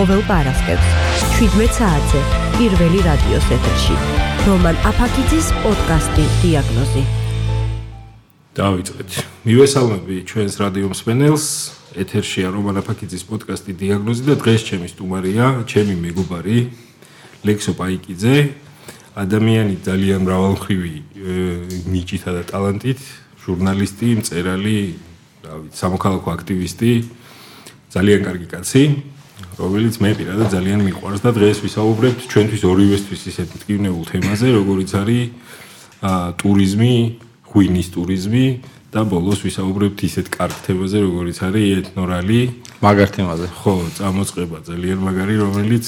ყოველ პარასკევს. 17 საათზე პირველი რადიოს ეთერში. რომან აფაკიძის პოდკასტი დიაგნოზი. დავიწყეთ. მივესალმები ჩვენს რადიო მსმენელს. ეთერშია რომან აფაკიძის პოდკასტი დიაგნოზი და დღეს ჩემი სტუმარია ჩემი მეგობარი ლექსო პაიკიძე. ადამიანი ძალიან მრავალმხრივი ნიჭითა და ტალანტით ჟურნალისტი, მწერალი, რა ვიცი, სამოქალაქო აქტივისტი, ძალიან კარგი კაცი, რომელიც მე პირადად ძალიან მიყვარს და დღეს ვისაუბრებთ ჩვენთვის ორივესთვის ისეთ მტკივნეულ თემაზე, როგორიც არის ა ტურიზმი, ღვინის ტურიზმი და ბოლოს ვისაუბრებთ ისეთ კარგ თემაზე, როგორიც არის ეთნორალი, მაგარ თემაზე. ხო, წამოწყება ძალიან მაგარი, რომელიც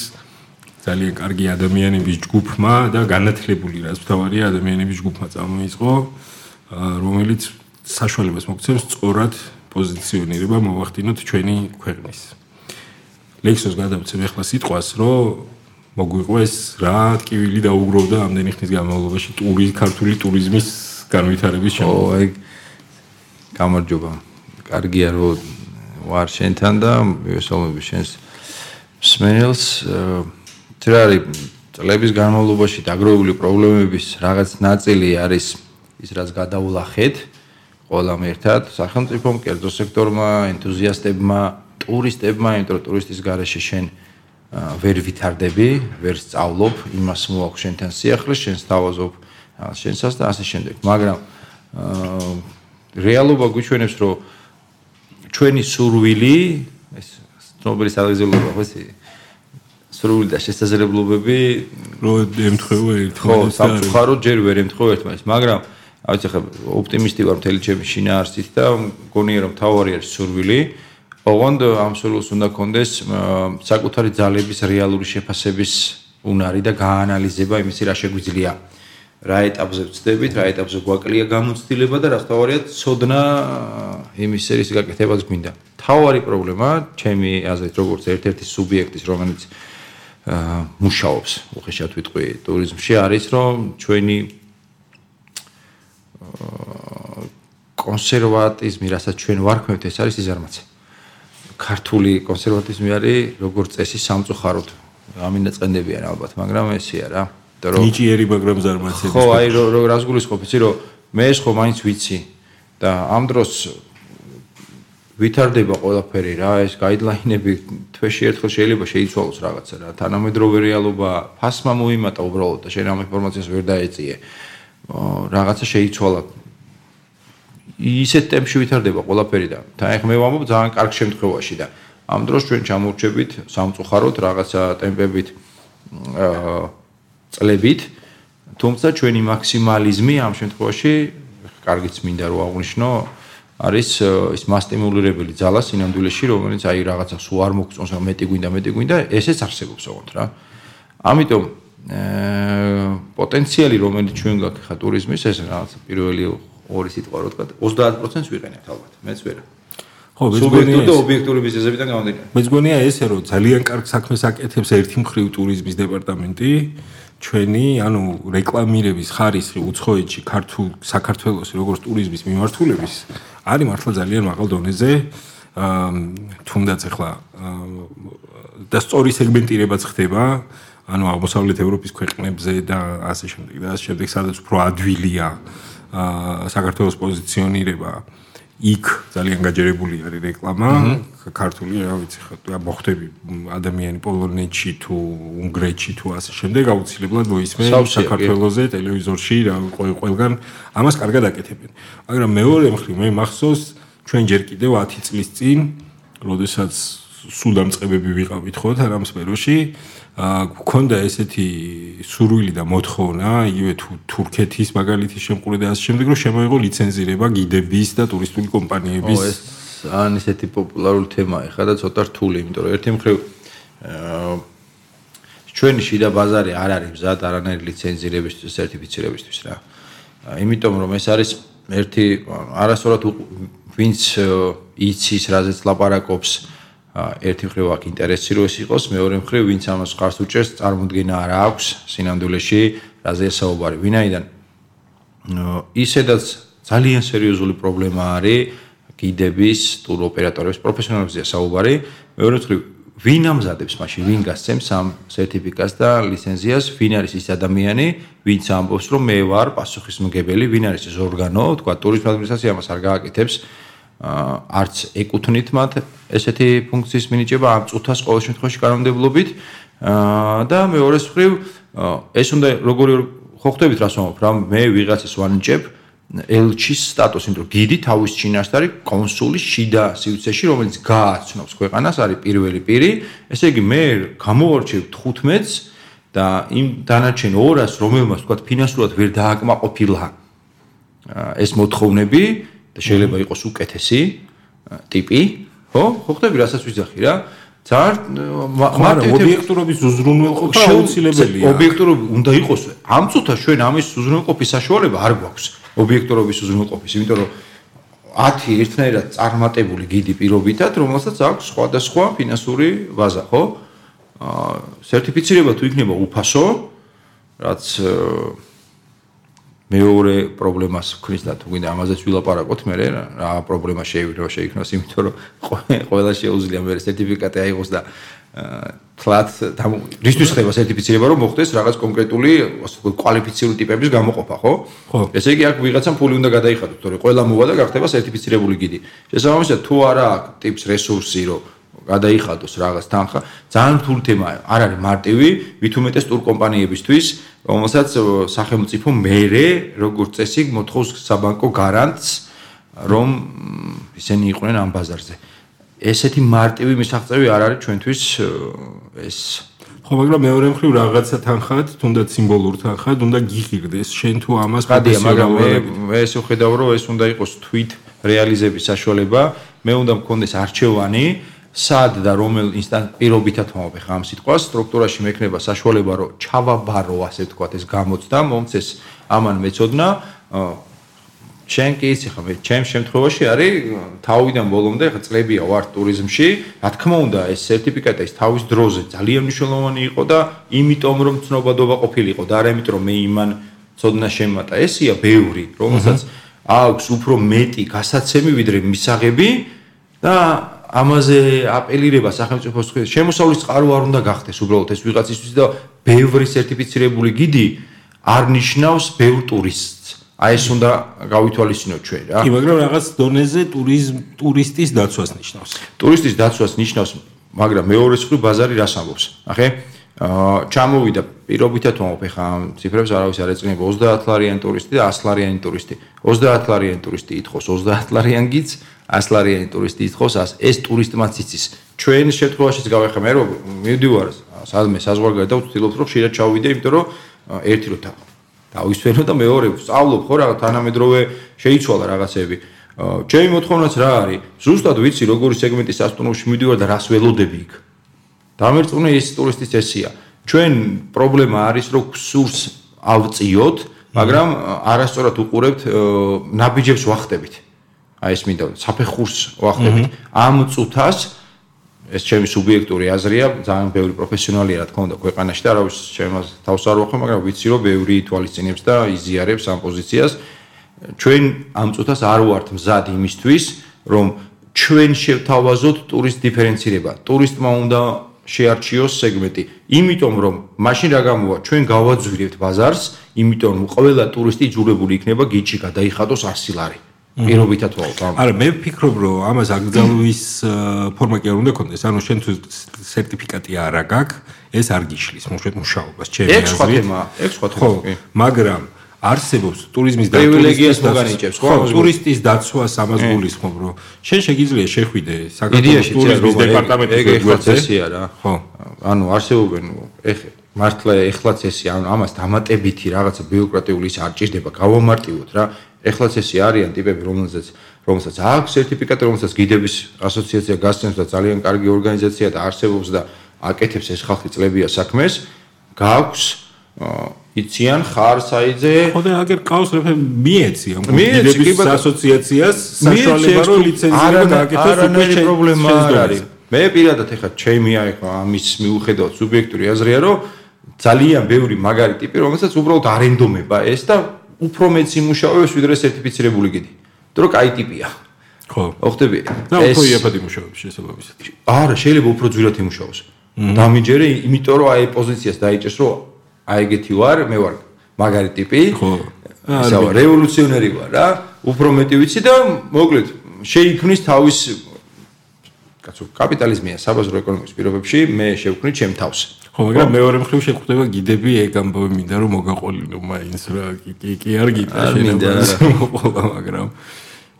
ძალიან კარგი ადამიანების ჯგუფმა და განათლებული რაც თავარია ადამიანების ჯგუფმა წამოიწყო, რომელიც საშუალებას მოგცემს სწორად პოზიციონირება მოვახდინოთ ჩვენი ქვეყნის. ლექსოს გადავცემ ახლა სიტყვას, რომ მოგვიყვეს რა ტკივილი დაუგროვდა ამდენი ხნის განმავლობაში ტური ქართული ტურიზმის განვითარების შემდგომ. ო, აი გამარჯობა. კარგია რომ ვარ შენთან და მივესალმები შენს სმენელს. თერა არის წლების განმავლობაში დაგროვებული პრობლემების რაღაც ნაწილი არის ის რაც გადაულახეთ ყველამ ერთად სახელმწიფომ, კერძო სექტორმა, ენთუზიასტებმა, ტურისტებმა, იმიტომ რომ ტურისტის garaშე შენ ვერ ვითარდები, ვერ სწავლობ, იმას მოაქვს შენთან სიახლე, შენ სთავაზობ შენსას და ასე შემდეგ. მაგრამ რეალობა გვიჩვენებს, რომ ჩვენი სურვილი, ეს ცნობილი საგზელობა ხო ეს სრული და შესაძლებლობები რო ემთხვევა ერთმანეთს. ხო, სამწუხაროდ ჯერ ვერ ემთხვევა ერთმანეთს, მაგრამ აი ხა ოპტიმისტი ვარ მთელი ჩემი შინაარსით და მგონია რომ თავარი არის სურვილი. ოღონდ ამ სურვილს უნდა კონდეს საკუთარი ძალების რეალური შეფასების უნარი და გაანალიზება იმისი რა შეგვიძლია. რა ეტაპზე ვწდებით, რა ეტაპზე გვაკლია გამოცდილება და რა თავარია ცოდნა იმის სერიის გაკეთებას გვინდა. თავარი პრობლემა ჩემი აზრით როგორც ერთ-ერთი სუბიექტის რომელიც აა მუშაობს უხეშად ვიტყვი ტურიზმში არის რომ ჩვენი კონსერვატიზმი, რასაც ჩვენ ვარქმევთ, ეს არის იზარმაცე. ქართული კონსერვატიზმი არის როგორც წესი სამწუხაროდ. ამინდა წენდებიან ალბათ, მაგრამ ესეა რა. რომ ნიჭიერი, მაგრამ ზარმაცები. ხო, აი რო რას გულისხმობ, იცი რომ მე ეს ხო მაინც ვიცი და ამ დროს ვითარდება ყველაფერი რა, ეს გაიდლაინები თვეში ერთხელ შეიძლება შეიცვალოს რაღაცა რა. თანამედროვე რეალობა ფასმა მოიმატა უბრალოდ და შენ ამ ინფორმაციას ვერ დაეწიე. რაღაცა შეიცვალა ისეთ ტემპში ვითარდება ყველაფერი და თან ახ მე ვამბობ ძალიან კარგ შემთხვევაში და ამ დროს ჩვენ ჩამორჩებით სამწუხაროდ რაღაცა ტემპებით აა წლებით თუმცა ჩვენი მაქსიმალიზმი ამ შემთხვევაში კარგიც მინდა რომ აღნიშნო არის ის მასტიმულირებელი ძალა სინამდვილეში რომელიც აი რაღაცა სულ არ მოგწონს რა მეტი გვინდა მეტი გვინდა ესეც არსებობს ოღონდ რა. ამიტომ პოტენციალი რომელიც ჩვენ გაქვს ხა ტურიზმის ეს რაღაც პირველი ორი სიტყვა რო თქვა 30%-ს ვიყენებთ ალბათ მეც ვერა ხო სუბიექტური და ობიექტური ბიზნესებიდან გამომდინარე. მეც გონია ესე რომ ძალიან კარგ საქმეს აკეთებს ერთი მხრივ ტურიზმის დეპარტამენტი. ჩვენი ანუ რეკლამირების ხარისხი უცხოეთში ქართულ საქართველოს როგორც ტურიზმის მიმართულების არის მართლა ძალიან მაღალ დონეზე. აა თუნდაც ახლა და სწორი სეგმენტირებაც ხდება ანუ აღმოსავლეთ ევროპის ქვეყნებზე და ასე შემდეგ და ასე შემდეგ სადაც უფრო ადვილია აა საქართველოს პოზიციონირება. იქ ძალიან გაჯერებული არის რეკლამა. ქართული რა ვიცი ხა მოხდები ადამიანი პოლონეთში თუ უნგრეთში თუ ასე შემდეგ აუცილებლად მოისმენ საქართველოსზე ტელევიზორში რა ყველგან. ამას კარგად აკეთებენ. მაგრამ მეორე მხრივ მე მახსოვს ჩვენ ჯერ კიდევ 10 წლის წინ როდესაც სულ დამწყებები ვიყავით ხო თანამ სფეროში აა გქონდა ესეთი სურვილი და მოთხოვნა იგივე თურქეთის მაგალითის შემყური და ასე შემდეგ რომ შემოიღო ლიცენზირება გიდების და ტურისტული კომპანიების. ო ეს ან ესეთი პოპულარული თემაა ხა და ცოტა რთული იმიტომ რომ ერთი მხრივ ჩვენი შიდა ბაზარი არ არის მზად არანაირი ლიცენზირებისთვის სერტიფიცირებისთვის რა. იმიტომ რომ ეს არის ერთი არასწორად ვინც იცის რაზეც ლაპარაკობს ერთი მხრივ აქ ინტერესი რო ეს იყოს, მეორე მხრივ ვინც ამას ხარს უჭერს, წარმოქმნა არა აქვს სინამდვილეში, რაზე საუბარი. ვინაიდან ისედაც ძალიან სერიოზული პრობლემა არის გიდების, ტურ ოპერატორების პროფესიონალიზაცია საუბარი. მეორე მხრივ ვინ ამზადებს მაშინ ვინ გასცემს ამ სერტიფიკატს და ლიცენზიას ვინ არის ის ადამიანი ვინც ამბობს რომ მე ვარ პასუხისმგებელი ვინ არის ეს ორგანო თქვა ტურიზმ ადმინისტრაცია მას არ გააკეთებს არც ეკუთვნით მათ ესეთი ფუნქციის მინიჭება ამ წუთას ყოველ შემთხვევაში კანონმდებლობით და მეორე მხრივ ეს უნდა როგორი ხო ხვდებით რას ვამბობ რა მე ვიღაცას ვანიჭებ ელჩის სტატუსი, იმიტომ რომ გიდი თავის ჩინასთან არის კონსული შიდა სივრცეში, რომელიც გააცნობს ქვეყანას, არის პირველი პირი. ესე იგი მე გამოვარჩევ 15-ს და იმ დანარჩენ 200-ს, რომელმაც თქვა ფინანსურად ვერ დააკმაყოფილა ეს მოთხოვნები და შეიძლება იყოს უკეთესი ტიპი, ხო? ხო ხდები რასაც ვიძახი რა? ძალიან მარტო ობიექტურობის უზრუნველყოფა აუცილებელია. ობიექტურობა უნდა იყოს. ამ წუთას ჩვენ ამის უზრუნველყოფის საშუალება არ გვაქვს. ობიექტურობის უზრუნველყოფის, იმიტომ რომ 10 ერთნაირად წარმატებული გიდი პირობითად, რომელსაც აქვს სხვადასხვა ფინანსური ბაზა, ხო? აა სერტიფიცირება თუ იქნება უფასო, რაც მეორე პრობლემას ვქნის და თუ გინდა ამაზეც ვილაპარაკოთ მე რა პრობლემა შეიძლება შეიქმნას, იმიტომ რომ ყველა შეუძლია მე სერტიფიკატი აიღოს და თლათ რისთვის ხდება სერტიფიცირება რომ მოხდეს რაღაც კონკრეტული ასე ვთქვათ კვალიფიციური ტიპების გამოყოფა ხო? ხო. ესე იგი აქ ვიღაცამ ფული უნდა გადაიხადოს, თორე ყველა მოვა და გახდება სერტიფიცირებული გიდი. შესაბამისად თუ არა აქვს ტიპს რესურსი რომ გადაიხადოს რაღაც თანხა, ძალიან რთული თემაა. არ არის მარტივი, ვითომ უმეტეს ტურკომპანიებისთვის, რომელსაც სახელმწიფო მეერე როგორც წესი მოთხოვს საბანკო გარანტს რომ ისინი იყვნენ ამ ბაზარზე. ესეთი მარტივი მისაღწევი არ არის ჩვენთვის ეს. ხო მაგრამ მეორე მხრივ რაღაცა თანხად თუნდაც სიმბოლურ თანხად უნდა გიღირდეს შენ თუ ამას გადია მაგრამ მე ეს ვხედავ რომ ეს უნდა იყოს თვით რეალიზების საშუალება. მე უნდა მქონდეს არჩევანი სად და რომელ ინსტანტ პირობითად მომავე ხა ამ სიტყვას სტრუქტურაში მექნება საშუალება რომ ჩავაბარო ასე ვთქვათ ეს გამოცდა მომცეს ამან მეწოდნა შენ კი იცი ხომ ჩემ შემთხვევაში არის თავიდან ბოლომდე ხა წლებია ვარ ტურიზმში. რა თქმა უნდა ეს სერტიფიკატი ის თავის დროზე ძალიან მნიშვნელოვანი იყო და იმიტომ რომ ცნობადობა ყოფილიყო. და არა იმიტომ რომ მე იმან ცოდნა შემატა. ესია ბევრი რომელსაც აქვს უფრო მეტი გასაცემი ვიდრე მისაღები და ამაზე აპელირება სახელმწიფოს შემოსავლის წყარო არ უნდა გახდეს უბრალოდ ეს ვიღაცისთვის და ბევრი სერტიფიცირებული გიდი არ ნიშნავს ბევრ ტურისტს აი ეს უნდა გავითვალისწინოთ ჩვენ რა. კი, მაგრამ რაღაც დონეზე ტურიზმ ტურისტის დაცვას ნიშნავს. ტურისტის დაცვას ნიშნავს, მაგრამ მეორე მხრივ ბაზარი რას ამბობს? ახე აა ჩამოვიდა პირობითად ვამბობ ხა ამ ციფრებს არავის არ ეწინება 30 ლარიანი ტურისტი და 100 ლარიანი ტურისტი. 30 ლარიანი ტურისტი ითხოვს 30 ლარიან გიც, 100 ლარიანი ტურისტი ითხოვს 100. ეს ტურისტმაც იცის. ჩვენ შემთხვევაშიც გავეხა მე რომ მივდივარ სადმე საზღვარგარეთ და ვცდილობ რომ შეიძლება ჩავიდე, იმიტომ რომ ერთი რო დავისვენო და მეორე ვსწავლობ ხო რა თანამედროვე შეიცვალა რაღაცები. ჩემი მოთხოვნაც რა არის? ზუსტად ვიცი როგორი სეგმენტის ასტონოში მივდივარ და რას ველოდები იქ. დამერწმუნე ის ტურისტის წესია. ჩვენ პრობლემა არის რომ სურს ავწიოთ, მაგრამ არასწორად უყურებთ ნაბიჯებს ვახტებით. აი ეს მინდა საფეხურს ვახტებით. ამ წუთას ეს ჩემი სუბიექტური აზრია, ძალიან ბევრი პროფესიონალია რა თქმა უნდა ქვეყანაში და არავის ჩემს თავს არ ვახო, მაგრამ ვიცი რომ ბევრი თვალისწინებს და იზიარებს ამ პოზიციას. ჩვენ ამ წუთას არ ვართ მზად იმისთვის, რომ ჩვენ შევთავაზოთ ტურისტ დიფერენცირება. ტურისტმა უნდა შეარჩიოს სეგმენტი, იმიტომ რომ მაშინ რა გამოვა, ჩვენ გავაძვირებთ ბაზარს, იმიტომ რომ ყველა ტურისტი იძულებული იქნება გიჩი გადაიხადოს 100 ლარი. პირობითად ვაუბრობ. არა, მე ვფიქრობ, რომ ამას აკრძალვის ფორმა კი არ უნდა კონდეს. ანუ შენ თუ სერტიფიკატი არ აქვს, ეს არ გიშლის მუშაობას, ჩემი აზრით. ეს სხვა თემაა, ეს სხვა თემაა. მაგრამ არსებობს ტურიზმის და პრივილეგიას მოგანიჭებს, ხო? ტურისტის დაცვას ამას გულისხმობ, რომ შენ შეგიძლია შეხვიდე საქართველოს ტურიზმის დეპარტამენტის ვებსაიტია რა. ხო. ანუ არსებობენ ეხ მართლა ეხლაც ესე ანუ ამას დამატებითი რაღაცა ბიუროკრატიული ის არ ჭირდება, გავამარტივოთ რა. ეხლაც ესე არიან ტიპები, რომელსაც რომელსაც აქვს სერტიფიკატი, რომელსაც გიდების ასოციაცია გასცემს და ძალიან კარგი ორგანიზაცია და არსებობს და აკეთებს ეს ხალხი წლებია საქმეს, გაქვს იციან ხარ საიძე. ხო და აგერ ყავს რეფე მიეცი ამ გიდების ასოციაციას საშუალება რომ ლიცენზია გააკეთოს უკვე პრობლემა არ არის. მე პირადად ეხა ჩემი აიხო ამის მიუხედავად სუბიექტური აზრია რომ ძალიან ბევრი მაგარი ტიპი რომელსაც უბრალოდ არენდომება ეს და უფრო მეც იმუშავებს ვიდრე სერტიფიცირებული გიდი. დრო კაი ტიპია. ხო. ოხტები. და უფრო იაფად იმუშავებს შესაბამისად. არა, შეიძლება უფრო ძვირად იმუშაოს. დამიჯერე, იმიტომ რომ აი პოზიციას დაიჭერს, რომ აი ეგეთი ვარ, მე ვარ მაგარი ტიპი. ხო. ისე ვარ, რევოლუციონერი ვარ რა. უფრო მეტი ვიცი და მოკლედ შეიქმნის თავის კაცო კაპიტალიზმია საბაზრო ეკონომიკის პირობებში მე შევქმნი ჩემ თავს. ხო, მაგრამ მეორე მხრივ შეხვდება გიდები ეგ ამბავი მინდა რომ მოგაყოლინო მაინც რა კი კი არ გიდა შეიძლება მაგრამ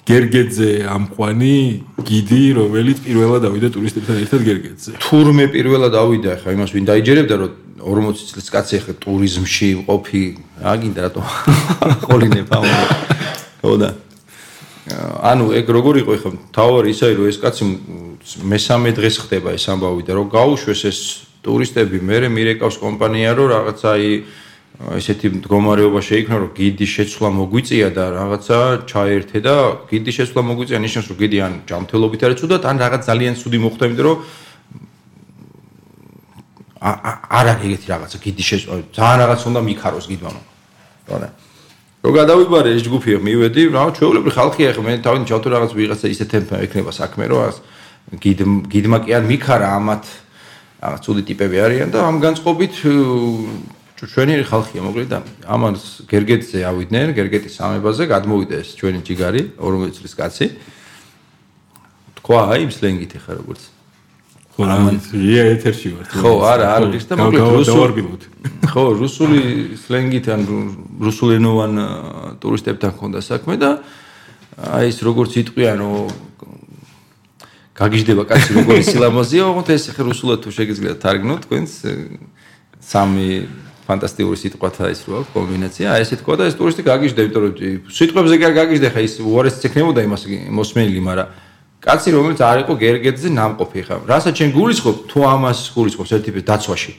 გერგეძე ამყვანი გიდი რომელიც პირველად ავიდა ტურისტებთან ერთად გერგეძე. თურმე პირველად ავიდა ხა იმას ვინ დაიჯერებდა რომ 40 წლის კაცი ხა ტურიზმში ყოფი რა გინდა რატო ყოლინებ ამ ხო და ანუ ეგ როგორ იყო ხა თავარი ისე რომ ეს კაცი მესამე დღეს ხდება ეს ამბავი და რომ გაუშვეს ეს ტურისტები მე მირეკავს კომპანია რომ რაღაცა აი ესეთი მდგომარეობა შეიქმნა რომ გიდი შეცვლა მოგვიწია და რაღაცა ჩაერთე და გიდი შეცვლა მოგვიწია ნიშნავს რომ გიდი ან ჯანმრთელობით არის ცუდად ან რაღაც ძალიან ცუდი მოხდა იმიტომ რომ არ არის ეგეთი რაღაცა გიდი შეცვლა ძალიან რაღაც უნდა მიქაროს გიდვანო რა რო გადავიბარე ეს ჯგუფი მივედი რა ჩვეულებრივი ხალხია ხა მე თავი ჩავთო რაღაც ვიღაცა ისე თემპა ექნება საქმე რომ გიდ გიდმა კი არ მიქარა ამათ რაღაც ცუდი ტიპები არიან და ამ განწყობით ჩვენი ხალხია მოკლედ და ამას გერგეტზე ავიდნენ გერგეტის სამებაზე გადმოვიდა ეს ჩვენი ჯიგარი 40 წლის კაცი. თქვა აი იმ სლენგით ხარ როგორც ხო ია ეთერში ვარ ხო არა არ ის და მოკლედ რუსული ხო რუსული სლენგით ან რუსულენოვან ტურისტებთან ქონდა საქმე და აი ეს როგორც იტყვიან რომ გაგიჟდება კაცი როგორი სილამაზეა, ოღონდ ეს ხე რუსულად თუ შეგიძლიათ თარგმნო თქვენს სამი ფანტასტიკური სიტყვათა ის რო აქვს კომბინაცია. აი ესე თქვა და ეს ტურისტი გაგიჟდა, იმიტომ რომ სიტყვებზე კი არ გაგიჟდა, ხა ის უარეს ცექნებოდა იმას მოსმენილი, მაგრამ კაცი რომელიც არ იყო გერგედზე ნამყოფი ხა. რასაც ჩვენ გულისხმობ, თუ ამას გულისხმობ ერთ ტიპის დაცვაში.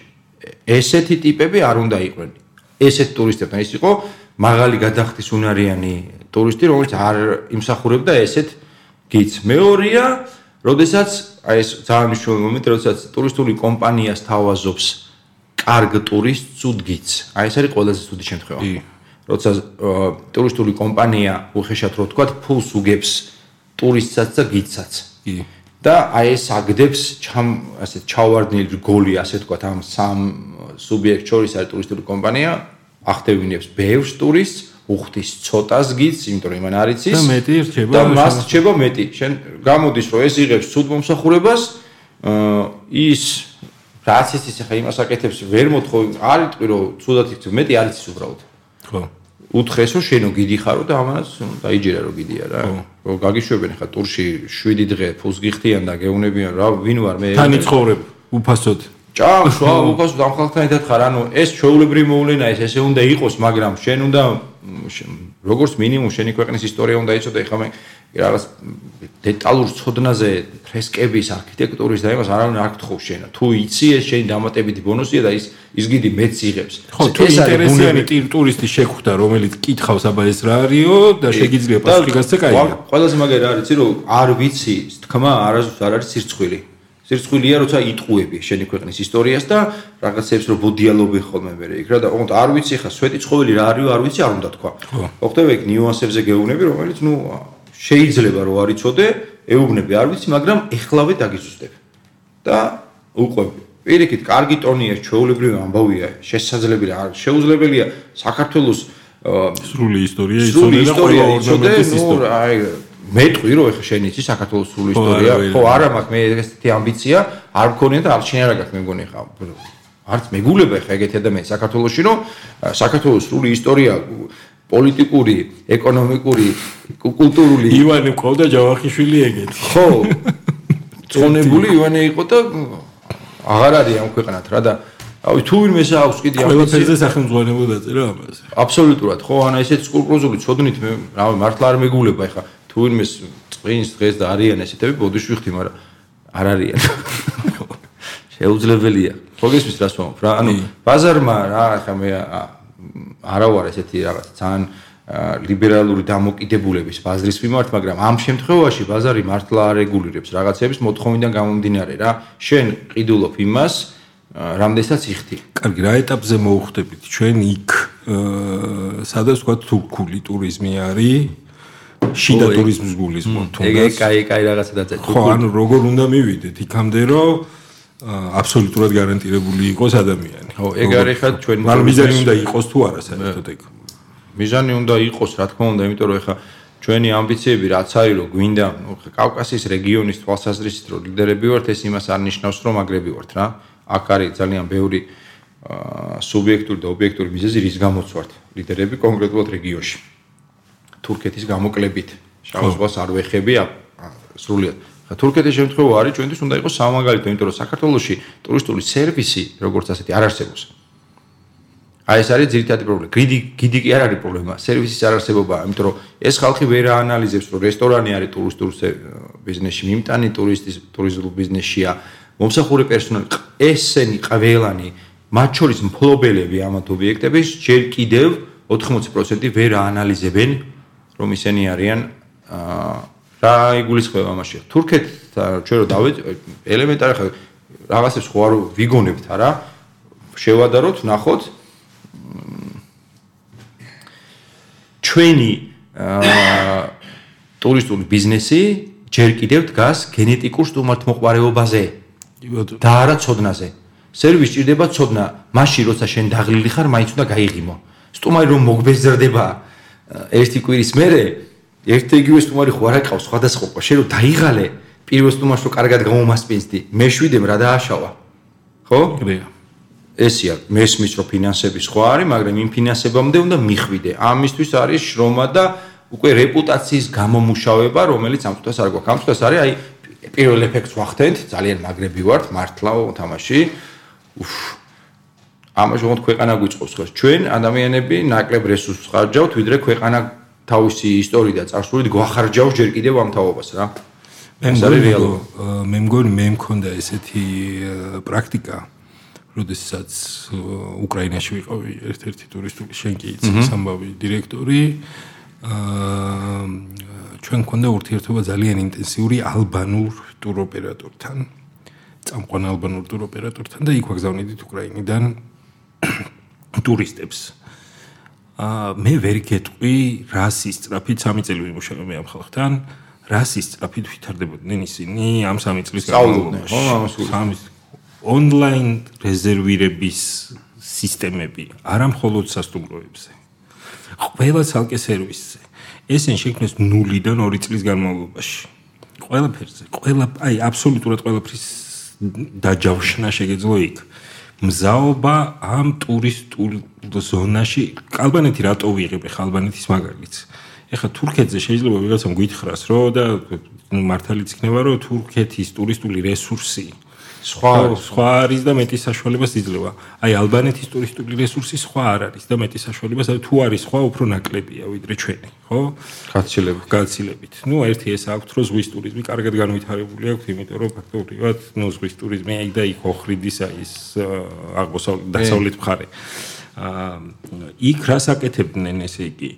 ესეთი ტიპები არ უნდა იყვნენ. ესეთ ტურისტებთან ის იყო მაღალი გადახდის უნარიანი ტურისტი, რომელიც არ იმსახურებდა ესეთ გიც. მეორეა როდესაც აი ეს ძალიან მნიშვნელოვანი მომენტი, როდესაც ტურისტული კომპანია სთავაზობს კარგ ტურისტს უდგიც. აი ეს არის ყველაზე ცუდი შემთხვევა. როდესაც ტურისტული კომპანია უხეშად რო თქვა, ფულს უგებს ტურისტსაც და გიცსაც. და აი ეს აგდებს ჩამ ასე ჩავარდნილი გოლი ასე თქვა ამ სამ სუბიექტ შორის არის ტურისტული კომპანია ახდევინებს ბევრს ტურისტს უხდის ცოტას გიც, იმიტომ რომ იმან არიცის და მეტი რჩება და მას რჩება მეტი. შენ გამოდის რომ ეს იღებს ცუდ მომსახურებას, აა ის რაც ის ხა იმას აკეთებს, ვერ მოთხო, არ იტყვი რომ ცუდად იქცე, მეტი არიცის უბრალოდ. ხო. უთხეს რომ შენო გიდი ხარო და ამანაც დაიჯერა რომ გიდია რა. ხო. გაგიშვებენ ხა ტურში 7 დღე ფულს გიხდიან და გეუნებიან რა ვინ ვარ მე? თან იცხოვრებ უფასოდ. ჭამშვა უყოს ამ ხალხთან ერთად ხარ ანუ ეს ჩეულებრივი მოვლენა ეს ესე უნდა იყოს მაგრამ შენ უნდა როგორც მინიმუმ შენი ქვეყნის ისტორია უნდა იცოდე ხა მე რაღაც დეტალურ ცოდნაზე ფრესკების არქიტექტურის და იმას არავინ არ გთხოვ შენ. თუ იცი ეს შენი დამატებითი ბონუსია და ის ის გიდი მეც იღებს. ხო თუ ინტერესიანი ტურისტი შეხვდა რომელიც კითხავს აბა ეს რა არისო და შეგიძლია პასუხი გასცე კაია ყველაზე მაგარი არის იცი რომ არ ვიცი თქმა არასდროს არ არის სირცხვილი. სირცხვილია როცა იტყუები შენი ქვეყნის ისტორიას და რაღაცებს რო ბოდიალობი ხოლმე მე იქ რა და ოღონდ არ ვიცი ხა სვეტი ცხოველი რა არის არ ვიცი არ უნდა თქვა. ხო. ხდება ეგ ნიუანსებზე გეუბნები რომელიც ნუ შეიძლება რომ არ იცოდე ეუბნები არ ვიცი მაგრამ ეხლავე დაგიზუსტებ. და უყვები პირიქით კარგი ტონია ჩვეულებრივი ამბავია შესაძლებელია არ შეუძლებელია საქართველოს სრული ისტორია იცოდე და ყველა ორნამენტის ისტორია. აი მეტყვი რომ ეხა შენ იცი საქართველოს სრული ისტორია. ხო არა მაქვს მე ესეთი ამბიცია არ მქონია და არ შეიძლება გაქვს მე მგონი ხა არც მეგულება ეხა ეგეთი ადამიანი საქართველოსში რომ საქართველოს სრული ისტორია პოლიტიკური, ეკონომიკური, კულტურული ივანე ყავდა ჯავახიშვილი ეგეთი. ხო. წონებული ივანე იყო და აღარ არის ამ ქვეყნად რა და აი თუ ვინმე აქვს კიდე ამ ყველაფერზე სახელმძღვანელო დაწერა ამაზე. აბსოლუტურად ხო, ანუ ესეთ სკრუპულოზული ცოდნით მე რა მართლა არ მეგულება ეხა თუ ვინმე წვინს დღეს და არიან ესეთები ბოდიში ვიხდი, მაგრამ არ არიან. შეუძლებელია. ხო გესმის რას ვამბობ რა? ანუ ბაზარმა რა ხა მე არა ვარ ესეთი რაღაც ძალიან ლიბერალური დამოკიდებულების ბაზრის მიმართ, მაგრამ ამ შემთხვევაში ბაზარი მართლა არ რეგულირებს რაღაცების მოთხოვნიდან გამომდინარე რა. შენ ყიდულობ იმას, რამდენსაც იხდი. კარგი, რა ეტაპზე მოუხდებით? ჩვენ იქ სადაც თქვა თურქული ტურიზმი არის შიდა ტურიზმის გულისხმობ თუნდაც ეგ ეგ კაი კაი რაღაცა დაწერე ხო ანუ როგორ უნდა მივიდეთ იქამდე რომ აბსოლუტურად გარანტირებული იყოს ადამიანი. ხო ეგ არის ხა ჩვენ მაგრამ მიზანი უნდა იყოს თუ არა საერთოდ ეგ. მიზანი უნდა იყოს რა თქმა უნდა იმიტომ რომ ხა ჩვენი ამბიციები რაც არის რომ გვინდა კავკასიის რეგიონის თვალსაზრისით რომ ლიდერები ვართ ეს იმას არ ნიშნავს რომ აგრები ვართ რა. აქ არის ძალიან ბევრი სუბიექტური და ობიექტური მიზეზი რის გამოც ვართ ლიდერები კონკრეტულად რეგიონში. თურქეთის გამოკლებით. შავ ზღვას არ ვეხები სრულიად თურქეთის შემთხვევა არის ჩვენთვის უნდა იყოს სამაგალითო იმიტომ რომ საქართველოსში ტურისტული სერვისი როგორც ასეთი არ არსებობს. აი ეს არის ძირითადი პრობლემა. გიდი გიდი კი არ არის პრობლემა. სერვისის არარსებობა იმიტომ რომ ეს ხალხი ვერ აანალიზებს რომ რესტორანი არის ტურისტულ ბიზნესში. მიმტანი ტურისტის ტურიზმულ ბიზნესშია. მომსახურე პერსონალი ესენი ყველანი მათ შორის მფლობელები ამათ ობიექტების ჯერ კიდევ 80% ვერ აანალიზებენ რომ ისინი არიან რა იგულისხმება ამაში. თურქეთ ჩვენ რო დავეთ ელემენტარი ხა რაღაცებს ხო არ ვიგონებთ არა? შევადაროთ, ნახოთ. ჩვენი ტურისტული ბიზნესი ჯერ კიდევ დგას გენეტიკურ სტუმართმოყვარეობაზე. და არა ცოდნაზე. სერვისი ჭირდება ცოდნა, მაშინ როცა შენ დაღლილი ხარ, მაინც უნდა გაიღიმო. სტუმარი რომ მოგბეზრდება, ერთი კვირის მერე ერთ იგივე სტუმარი ხო არ აკავს სხვადასხვა ყო შენ რომ დაიღალე პირველ სტუმარს რო კარგად გამომასპინძდი მე შვიდემ რა დააშავა. ხო? კრია ესია მესმის რო ფინანსები სხვა არის მაგრამ იმ ფინანსებამდე უნდა მიხვიდე. ამისთვის არის შრომა და უკვე რეპუტაციის გამომუშავება რომელიც ამ თვითას არ გვაქვს. ამ თვითას არის აი პირველ ეფექტს ვახდენთ ძალიან მაგრები ვართ მართლა თამაში. უფ ამაში უნდა ქვეყანა გვიწყობს ხო? ჩვენ ადამიანები ნაკლებ რესურსს ხარჯავთ ვიდრე ქვეყანა თავისი ისტორიით და წარსულით გვახარჯავს ჯერ კიდევ ამ თაობას რა. მე მგონი მე მქონდა ესეთი პრაქტიკა როდესაც უკრაინაში ვიყავი ერთ-ერთი ტურისტული შენ კი იცი სამბავი დირექტორი. აა ჩვენ მქონდა ურთიერთობა ძალიან ინტენსიური ალბანურ ტუროპერატორთან წამყვან ალბანურ ტუროპერატორთან და იქ ვაგზავნიდით უკრაინიდან ტურისტებს. აა მე ვერ გეტყვი რასის წრაფით 3 წელი ვიმუშავე მე ამ ხალხთან. რასის წრაფით ვითარდებოდნენ ისინი ამ 3 წლის განმავლობაში. ხო, ამას ონლაინ რეზერვირების სისტემები, არა მხოლოდ სასტუმროებზე. ყველა ცალკე სერვისზე. ესენ შექმნეს 0-დან 2 წლის განმავლობაში. ყველაფერზე, ყველა აი აბსოლუტურად ყველაფრის დაჯავშნა შეგეძლო იქ. მზაობა ამ ტურისტულ ზონაში ალბანეთი რატო ვიღებ ახლა ალბანეთის მაგალითს? ეხლა თურქეთზე შეიძლება ვიღაცამ გითხრას რომ და მართალიც იქნება რომ თურქეთის ტურისტული რესურსი სხვა სხვა არის და მეტი საშუალებას იძლევა. აი ალბანეთის ტურისტული რესურსი სხვა არ არის და მეტი საშუალებას თუ არის სხვა უფრო ნაკლებია ვიდრე ჩვენი, ხო? გაცილებით. გაცილებით. ნუ ერთი ეს აქვს რომ ზღვის ტურიზმი კარგად განვითარებული აქვს, იმიტომ რომ ფაქტობრივად ნუ ზღვის ტურიზმი აი და იქ ოხრიდის აი ეს აღმოსავლეთ დასავლეთ მხარე. აა იქ რას აკეთებდნენ ესე იგი?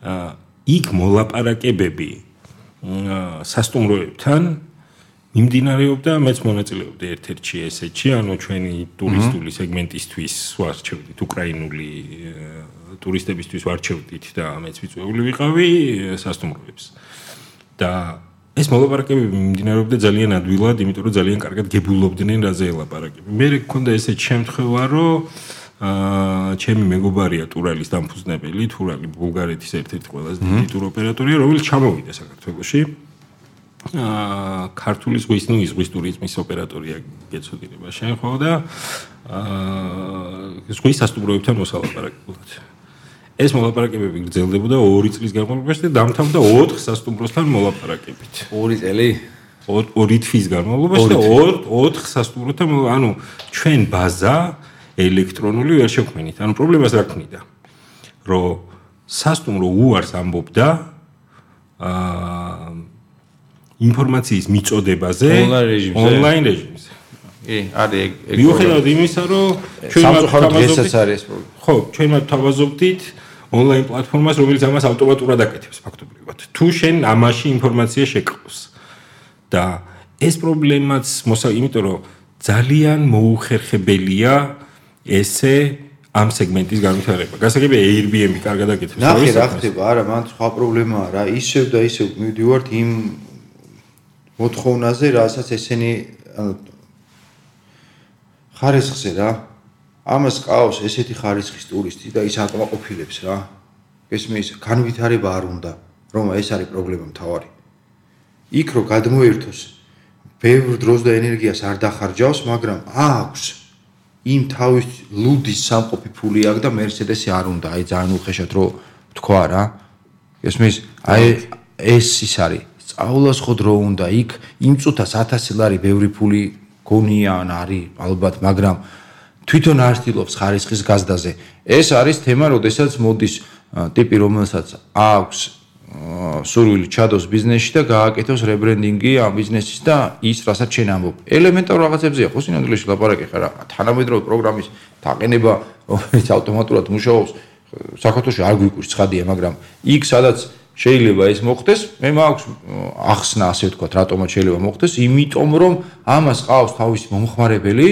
აა იქ მოლაპარაკებები აა სასტუმროებთან იმდინარეობდა მეც მონაწილეობდი ერთ-ერთში ესეთში, ანუ ჩვენი ტურისტული სეგმენტისთვის ვარჩევდით უკრაინული ტურისტებისთვის ვარჩევდით და მეც ვიწვეული ვიყავი სასტუმროებს. და ეს მოლაპარაკებები მიმდინარეობდა ძალიან ადვილად, იმიტომ რომ ძალიან კარგად გებულობდნენ რაზე ელაპარაკები. მე მქონდა ესეთ შემთხვევა, რომ აა ჩემი მეგობარია ტურალის დამფუძნებელი, ტურალი ბულგარეთის ერთ-ერთი ყველაზე დიდი ტუროპერატორია, რომელიც ჩამოვიდა საქართველოში. აა ქართული ზღვის ნუ ზღვის ტურიზმის ოპერატორია გეცოდინება შენ ხო და აა ზღვის სასტუმროებთან მოსალაპარაკებლად. ეს მოლაპარაკებები გრძელდებოდა 2 წლის განმავლობაში და დამთავრდა 4 სასტუმროსთან მოლაპარაკებით. 2 წელი 2 თვის განმავლობაში და 4 სასტუმროთან ანუ ჩვენ ბაზა ელექტრონული ვერ შექმნით. ანუ პრობლემას რა ქნიდა? რომ სასტუმრო უარს ამბობდა აა ინფორმაციის მიწოდებაზე ონლაინ რეჟიმზე. კი, არის ეგ. მიუხედავად იმისა, რომ ჩვენ თავაზობდით არის პრობლემა. ხო, ჩვენ თავაზობდით ონლაინ პლატფორმას, რომელიც ამას ავტომატურად აკეთებს ფაქტობრივად. თუ შენ ამაში ინფორმაცია შეკრავს და ეს პრობლემაც მოსა, იმიტომ რომ ძალიან მოუხერხებელია ესე ამ სეგმენტის განვითარება. გასაგებია Airbnb კარგად აკეთებს. ნახე რა ხდება, არა, მან სხვა პრობლემაა რა, ისევ და ისევ მივდივართ იმ მოთხოვნაზე, რასაც ესენი ანუ ხარისხზე რა. ამას ყავს ესეთი ხარისხის ტურისტი და ის აკმაყოფილებს რა. გესმის, განვითარება არ უნდა, რომ ეს არის პრობლემა მთავარი. იქ რო გადმოერთოს ბევრ დროს და ენერგიას არ დახარჯავს, მაგრამ აქვს იმ თავის ლუდის სამყოფი ფული აქვს და Mercedes-ი არ უნდა, აი ძალიან უხეშად რო თქვა რა. გესმის, აი ეს ის არის. სწავლას ხო დრო უნდა იქ იმ წუთას 1000 ლარი ბევრი ფული გონია ან არის ალბათ, მაგრამ თვითონ არ ცდილობს ხარისხის გაზდაზე. ეს არის თემა, როდესაც მოდის ტიპი, რომელსაც აქვს სურვილი ჩადოს ბიზნესში და გააკეთოს რებრენდინგი ამ ბიზნესის და ის რასაც შენ ამბობ. ელემენტარ რაღაცებზია ხო სინამდვილეში ლაპარაკი ხარ. თანამედროვე პროგრამის დაყენება, რომელიც ავტომატურად მუშაობს, საქართველოს არ გვიკვირს ცხადია, მაგრამ იქ სადაც შეიძლება ეს მოხდეს, მე მაქვს ახსნა ასე ვთქვათ, რატომაც შეიძლება მოხდეს, იმიტომ რომ ამას ყავს თავისი მომხმარებელი,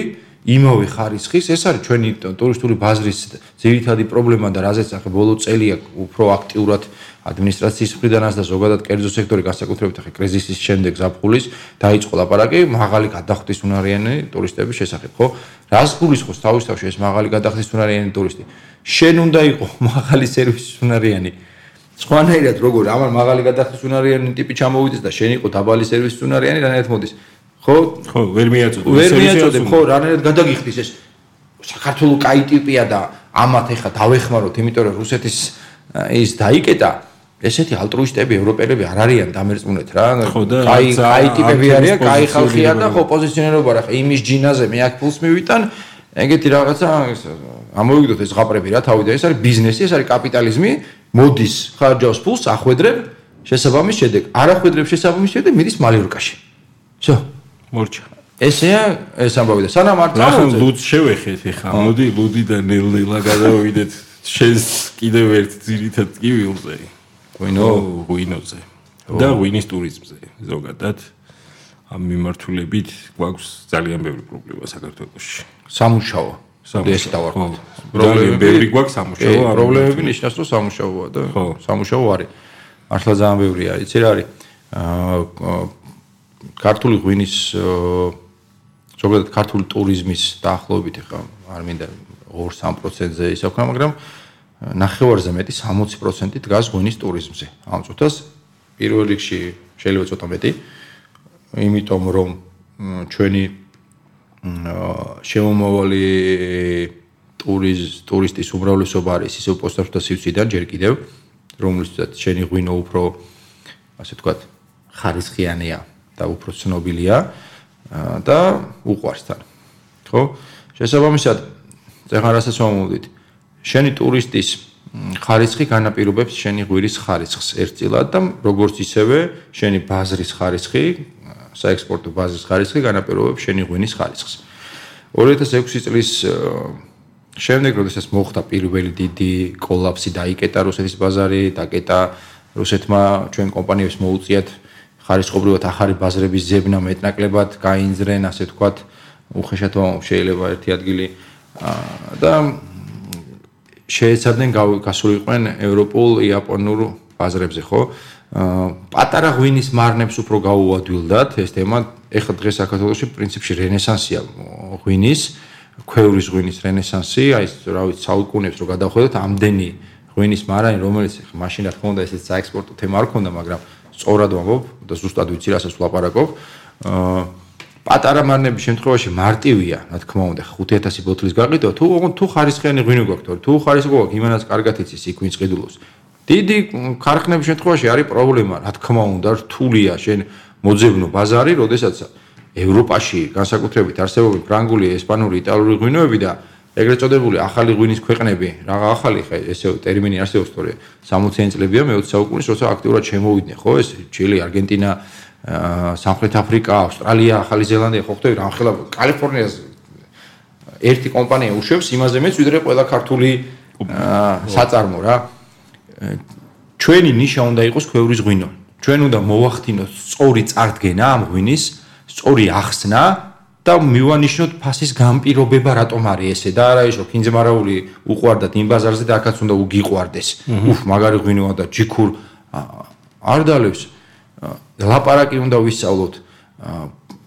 იმავე ხარისხის, ეს არის ჩვენი ტურისტული ბაზრის ძირითადი პრობლემა და რაზეც ახლა ბოლო წელია უფრო აქტიურად ადმინისტრაციის მხრიდანაც და ზოგადად კერძო სექტორი განსაკუთრებით ახლა კრიზისის შემდეგ ზაფხულის დაიწყო ლაპარაკი მაღალი გადახდის უნარიანი ტურისტების შესახებ, ხო? რას გულისხმობს თავისთავად ეს მაღალი გადახდის უნარიანი ტურისტი? შენ უნდა იყო მაღალი სერვისის უნარიანი. სხვანაირად როგორ ამან მაღალი გადახდის უნარიანი ტიპი ჩამოვიდეს და შენ იყო დაბალი სერვისის უნარიანი, რანაირად მოდის? ხო? ხო, ვერ მიაწოდე. ვერ მიაწოდე, ხო, რანაირად გადაგიხდის ეს საქართველოს კაი ტიპია და ამათ ეხა დავეხმაროთ, იმიტომ რომ რუსეთის ის დაიკეტა. ესეთი ალტრუისტები ევროპელები არ არიან დამერწმუნეთ რა. ხო და კაი კაი ტიპები არიან, კაი ხალხია და ხო პოზიციონირება რა. იმის ჯინაზე მე აქ ფულს მივიტან. ეგეთი რაღაცა ამოვიგდოთ ეს ღაპრები რა თავი და ეს არის ბიზნესი, ეს არის კაპიტალიზმი. მოდის ხარჯავს ფულს, ახვედრებ შესაბამის შედეგ. არ ახვედრებ შესაბამის შედეგ, მიდის მალირკაში. всё. მორჩა. ესეა ეს ამბავი და სანამ არ წავიდეთ. ლუდს შევეხეთ ეხა. მოდი ლუდიდან ნელ-ნელა გადავიდეთ შენს კიდევ ერთ ძირითად კივილზე. ვინო, ვინოზე. და ვინის ტურიზმზე ზოგადად. ამ მიმართულებით გვაქვს ძალიან ბევრი პრობლემა საქართველოში. სამუშაო. ეს დავარქვა. პრობლემები ბევრი გვაქვს სამუშაო. პრობლემები ნიშნავს რომ სამუშაოა და სამუშაო არის. მართლა ძალიან ბევრია. იცი რა არის? აა ქართული ღვინის ზოგადად ქართული ტურიზმის დაახლოებით ახლა არ მინდა 2-3%-ზე ისე ვქნა, მაგრამ ნახევარზე მეტი 60% დგას ღვინის ტურიზმზე. ამ წუთას პირველ რიგში შეიძლება ცოტა მეტი, იმიტომ რომ ჩვენი შემომავალი ტურიზ ტურისტის უმრავლესობა არის ისე პოსტავთა სივრციდან ჯერ კიდევ, რომლითაც შენი ღვინო უფრო ასე ვთქვათ ხარისხიანია. და უფრო ცნობილია და უყვარს თან. ხო? შესაბამისად, ზეღარ რასაც მომუდით. შენი ტურისტის ხარისხი განაპირობებს შენი ღვირის ხარისხს ერთწილად და როგორც ისევე შენი ბაზრის ხარისხი, საექსპორტო ბაზრის ხარისხი განაპირობებს შენი ღვინის ხარისხს. 2006 წლის შემდეგ, როდესაც მოხდა პირველი დიდი კოლაფსი და იკეტა რუსეთის ბაზარი, დაკეტა რუსეთმა ჩვენ კომპანიებს მოუწიათ ხარისხობრივად ახალი ბაზრების ზებნა მეტნაკლებად გაინძრენ, ასე ვთქვათ, უხეშად შეიძლება ერთი ადგილი და შეეცადნენ გასულიყვნენ ევროპულ, იაპონურ ბაზრებზე, ხო? პატარა ღვინის მარნებს უფრო გაუადვილდათ ეს თემა. ეხლა დღეს საქართველოში პრინციპში რენესანსია ღვინის, ქვევრის ღვინის რენესანსი, აი რა ვიცი, საუკუნეებს რო გადავხედოთ, ამდენი ღვინის მარანი, რომელიც მაშინ რა თქმა უნდა ესეც საექსპორტო თემა არ ქონდა, მაგრამ სწორად ვამბობ და ზუსტად ვიცი რასაც ვლაპარაკობ. აა პატარა მარნების შემთხვევაში მარტივია, რა თქმა უნდა, 5000 ბოთლის გაყიდვა, თუ თუ ხარისხიანი ღვინო გაქვთ, თუ ხარისხო გაქვთ, იმანაც კარგად იცის იქ ვინც ყიდულობს. დიდი ქარხნების შემთხვევაში არის პრობლემა, რა თქმა უნდა, რთულია შენ მოძებნო ბაზარი, როდესაც ევროპაში განსაკუთრებით არსებობენ ფრანგული, ესპანური, იტალიური ღვინოები და ეგრეთ წოდებული ახალი ღვინის ქვეყნები, რაღა ახალი ხე ესე ტერმინი არსებობს თორე 60-იან წლებია მე-20 საუკუნის როცა აქტიურად შემოვიდნენ, ხო ეს ჩილი, არგენტინა, სამხრეთ აფრიკა, ავსტრალია, ახალი ზელანდია, ხო ხტები რა ხელა კალიფორნიას ერთი კომპანია უშვებს იმაზე მეც ვიდრე ყველა ქართული საწარმო რა. ჩვენი ნიშა უნდა იყოს ქვევრის ღვინო. ჩვენ უნდა მოვახდინოთ სწორი წარდგენა ამ ღვინის, სწორი ახსნა და მივანიშნოთ ფასის გამპირობება რატომ არის ესე და არა ისო ფინძმარაული უყვარდათ იმ ბაზარზე და აქაც უნდა უგიყვარდეს. უფ, მაგარი ღვინოა და ჯიქურ არ დალევს. ლაპარაკი უნდა ვისწავლოთ.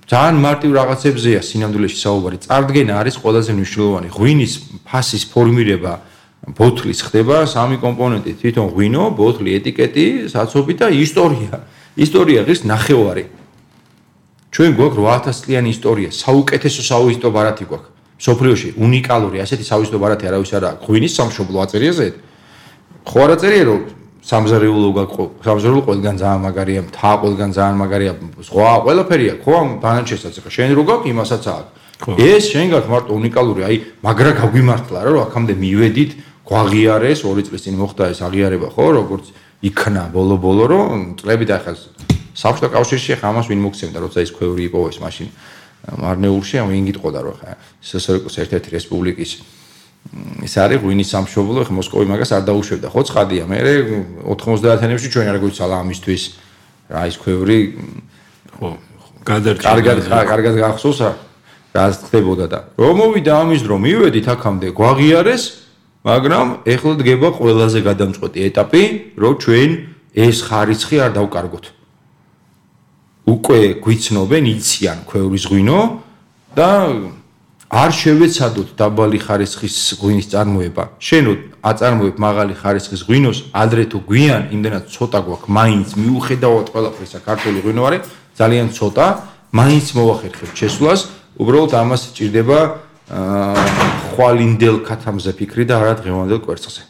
ძალიან მარტივ რაღაცებზეა სინამდვილეში საუბარი. წარდგენა არის ყველაზე მნიშვნელოვანი. ღვინის ფასის ფორმირება ბოთლის ხდება სამი კომპონენტი: თვითონ ღვინო, ბოთლი, ეტიკეტი, საცობი და ისტორია. ისტორია ღირს ნახევარი. ჩვენ გვაქვს 8000 წლიანი ისტორია, საუკეთესო საუისტო ბარათი გვაქვს. სოფლიოში უნიკალური ასეთი საუისტო ბარათი არავის არ აქვს. ღვინის სამშობლო აწერიაზე. ხო არ აწერია რომ სამზარეულო გაყო, სამზარეულო ყველგან ძალიან მაგარია, მთა ყველგან ძალიან მაგარია, სხვა ყველაფერია, ხო ამ ბანანჩესაც ხა შენ რო გაქვს იმასაც აქვს. ეს შენ გაქვს მარტო უნიკალური, აი მაგრა გაგვიმართლა რა, რომ აქამდე მივედით, გვაღიარეს, ორი წლის წინ მოხდა ეს აღიარება, ხო, როგორც იქნა ბოლო-ბოლო, რომ წლები და ახლა საბჭოთა კავშირში ხა ამას ვინ მოგცემდა, როცა ის ქვევრი იპოვეს მაშინ. მარნეულში, ამ ვინ გიტყოდა რომ ხა სსრკ-ის ერთ-ერთი რესპუბლიკის ეს არის ღვინის სამშობლო, ხა მოსკოვი მაგას არ დაუშვებდა, ხო ცხადია, მე 90-იანებში ჩვენ არ გვიცალა ამისთვის რა ის ქვევრი ხო გადარჩა კარგად კარგად გახსოვს რა ხდებოდა და რომ მოვიდა ამის დრო მივედით აქამდე გვაღიარეს მაგრამ ეხლა დგება ყველაზე გადამწყვეტი ეტაპი რომ ჩვენ ეს ხარიცხი არ დავკარგოთ. უკვე გვიცნობენ იციან ქვევრის ღვინო და არ შევეცადოთ დაბალი ხარისხის ღვინის წარმოება. შენო აწარმოებ მაღალი ხარისხის ღვინოს, ადრე თუ გვიან, იმდენად ცოტა გვაქვს, მაინც მიუხედავად ყველაფრისა, ქართული ღვინო არის ძალიან ცოტა, მაინც მოახერხებ შესვლას, უბრალოდ ამას ჭირდება აა ხვალინდელ ქათამზე ფიქრი და არა დღევანდელ კვერცხზე.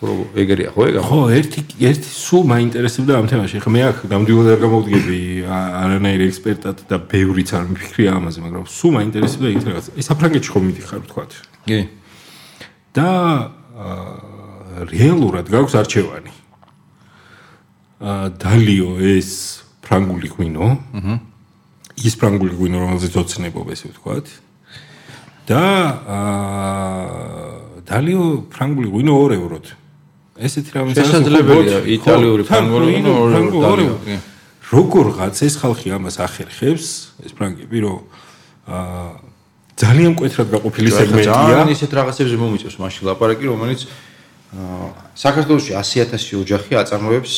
ხო ეგერია. ხო ეგა? ხო ერთი ერთი სულ მაინტერესებდა ამ თემაში. ხა მე აქ გამდივარ არ გამოვდგები არანაირ ექსპერტად და ბევრიც არ მიფიქრია ამაზე მაგრამ სულ მაინტერესებდა იქ რაღაც. ეს საფრანგეთში ხომ მიდიხარ თქვა კი. და რეალურად გაქვს არჩევანი. აა დალიო ეს ფრანგული ღვინო. აჰა ის ფრანგული ღვინო რომელზეც ოცნებობ ესე ვთქვათ. და აა დალიო ფრანგული ღვინო 2 ევროთ ესეთი რამე შესაძლებელია იტალიური ფრანგული ორი როგორღაც ეს ხალხი ამას ახერხებს ეს ფრანგები რომ აა ძალიან მკვეთრად გაყოფილი სეგმენტია. ძალიან ისეთ რაღაცებზე მომიწევს მაშინ ლაპარაკი რომელიც აა საქართველოსში 100000 ოჯახი აწარმოებს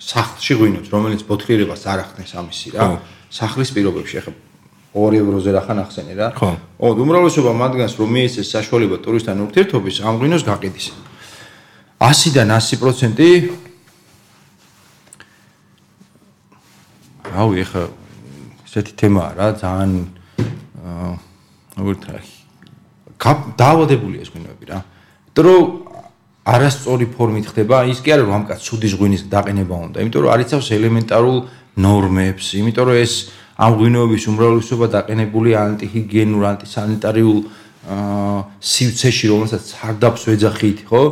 სახლში ღვინოს რომელიც ბოთლიერებას არ ახდენს ამისი რა. სახლის პირობებში ახლა 2 ევროზე რა ხან ახსენე რა. ხო. უმრავლესობა მათგანს რომ მიეცეს საშუალება ტურისტთან ურთიერთობის ამ ღვინოს გაყიდის 100-დან 100% რავი ხა ესეთი თემაა რა ძალიან აა როგორ დაავადებული ეს ღვინოები რა. იმიტომ რომ არასწორი ფორმით ხდება, ის კი არა რომ ამ კაც ცუდის ღვინის დაყენება უნდა, იმიტომ რომ არიცავს ელემენტარულ ნორმებს, იმიტომ რომ ეს ამ ღვინოების უმრავლესობა დაყენებული ანტიჰიგიენურ, ანტისანიტარიულ აა სივრცეში, რომელსაც სარდაფს ვეძახით, ხო?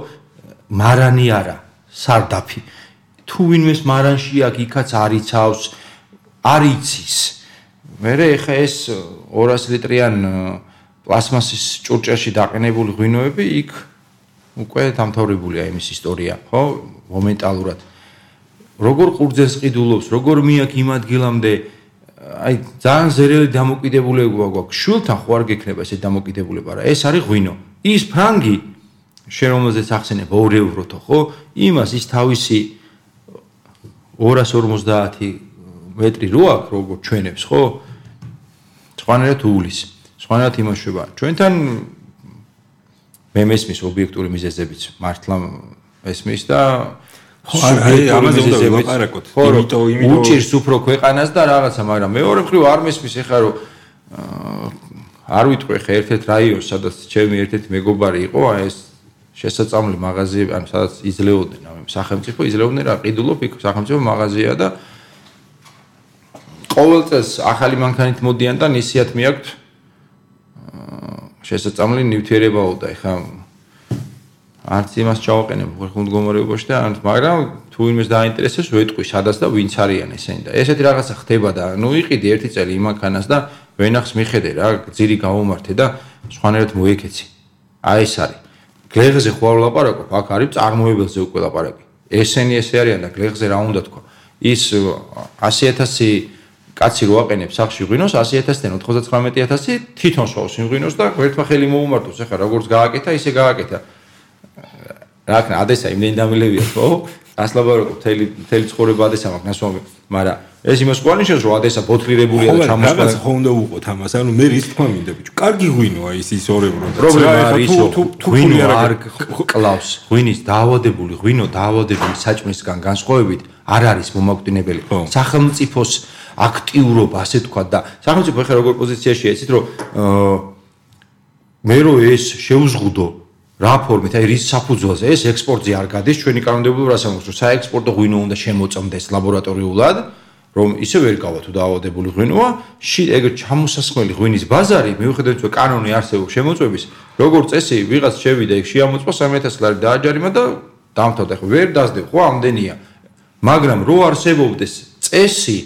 მარანი არა, სარდაფი. თუ ვინმეს მარანში აქ იქაც არიცავს, არიცის. მე ხა ეს 200 ლიტრიან პლასმასის ჭურჭელში დაყენებული ღვინოები იქ უკვე დამთავრებულია იმის ისტორია, ხო? მომენტალურად. როგორ ყურძენს ყიდულობს, როგორ მიაქ იმ ადგილამდე აი ძალიან ზერელი დამოკიდებულება გვაქვს. შულთან ხო არ გექნება ესე დამოკიდებულება რა. ეს არის ღვინო. ის ფრანგი შენ რომელზეც ახსენებ 2 ევროთო ხო? იმას ის თავისი 250 მეტრი რო აქვს როგორ ჩვენებს ხო? სხვანაირად უulis. სხვანაირად იმოშვება. ჩვენთან მე მესმის ობიექტური მიზეზებიც მართლა ესმის და ხო აი ამაზე უნდა ვიყარაკოთ. იმიტომ იმიტომ უჭირს უფრო ქვეყანას და რაღაცა, მაგრამ მეორე მხრივ არ მესმის ეხა რომ არ ვიტყვი ხა ერთ-ერთ რაიონს, სადაც ჩემი ერთ-ერთი მეგობარი იყო, აი ეს შესაძლებელი მაღაზიები, ანუ სადაც იძლეოდნენ, ანუ სახელმწიფო იძლეოდნენ რა ყიდულობ იქ სახელმწიფო მაღაზია და ყოველ წელს ახალი მანქანით მოდიან და ნისიათ მიაქვთ შესაძლებელი ნივთიერებაო და ეხა არც იმას ჩავაყენებ ხერხულ მდგომარეობაში და ანუ მაგრამ თუ იმეს დაინტერესებს ვეტყვი სადაც და ვინც არიან ესენი და ესეთი რაღაცა ხდება და ნუ იყიდი ერთი წელი იმ მანქანას და ვენახს მიხედე რა გზირი გამომართე და სხვანაირად მოიქეცი აი ეს არის გლეხზე ხო არ ლაპარაკობ, აქ არის წარმოებელზე უკვე ლაპარაკი. ესენი ესე არიან და გლეხზე რა უნდა თქვა? ის 100000 კაცი რო აყენებს სახში ღვინოს 100000-დან 99000 თვითონ შოუს იმ ღვინოს და ერთმა ხელი მოუმართოს ახლა როგორც გააკეთა ისე გააკეთა რა ქნა ადესა იმდენი დამილევია ხო ასლაბაროკო თელი თელი ცხოვრება ადესა მაქვს ნასვამი მაგრამ ეს იმას ყვანიშნავს რომ ადესა ბოთლირებულია და ჩამოსვლა რაღაც ხო უნდა უყოთ ამას? ანუ მე რის თქმა მინდა ბიჭო კარგი ღვინოა ის ის ორებრო და პრობლემა არის თუ ღვინო არ კლავს. ღვინის დაავადებული ღვინო დაავადებული საჭმისგან განსხვავებით არ არის მომაკვდინებელი. სახელმწიფოს აქტიურობა ასე თქვა და სახელმწიფო ახლა როგორ პოზიციაშია იცით რომ მე რო ეს შეუზღუდო რა ფორმით აი რის საფუძველზე ეს ექსპორტზე არ გადის ჩვენი კანონმდებლობა რას ამბობს რომ საექსპორტო ღვინო უნდა შემოწმდეს ლაბორატორიულად რომ ისე ვერ გავა თუ დაავადებული ღვინოა. ში ეგ ჩამოსასხმელი ღვინის ბაზარი მიუხედავად რომ კანონი არსებობს შემოწმების როგორც წესი ვიღაც შევიდა ეგ შეამოწმო 3000 ლარი დააჯარიმა და დამთავრდა. ხო ვერ დაძდებ ხო ამდენია. მაგრამ რო არსებობდეს წესი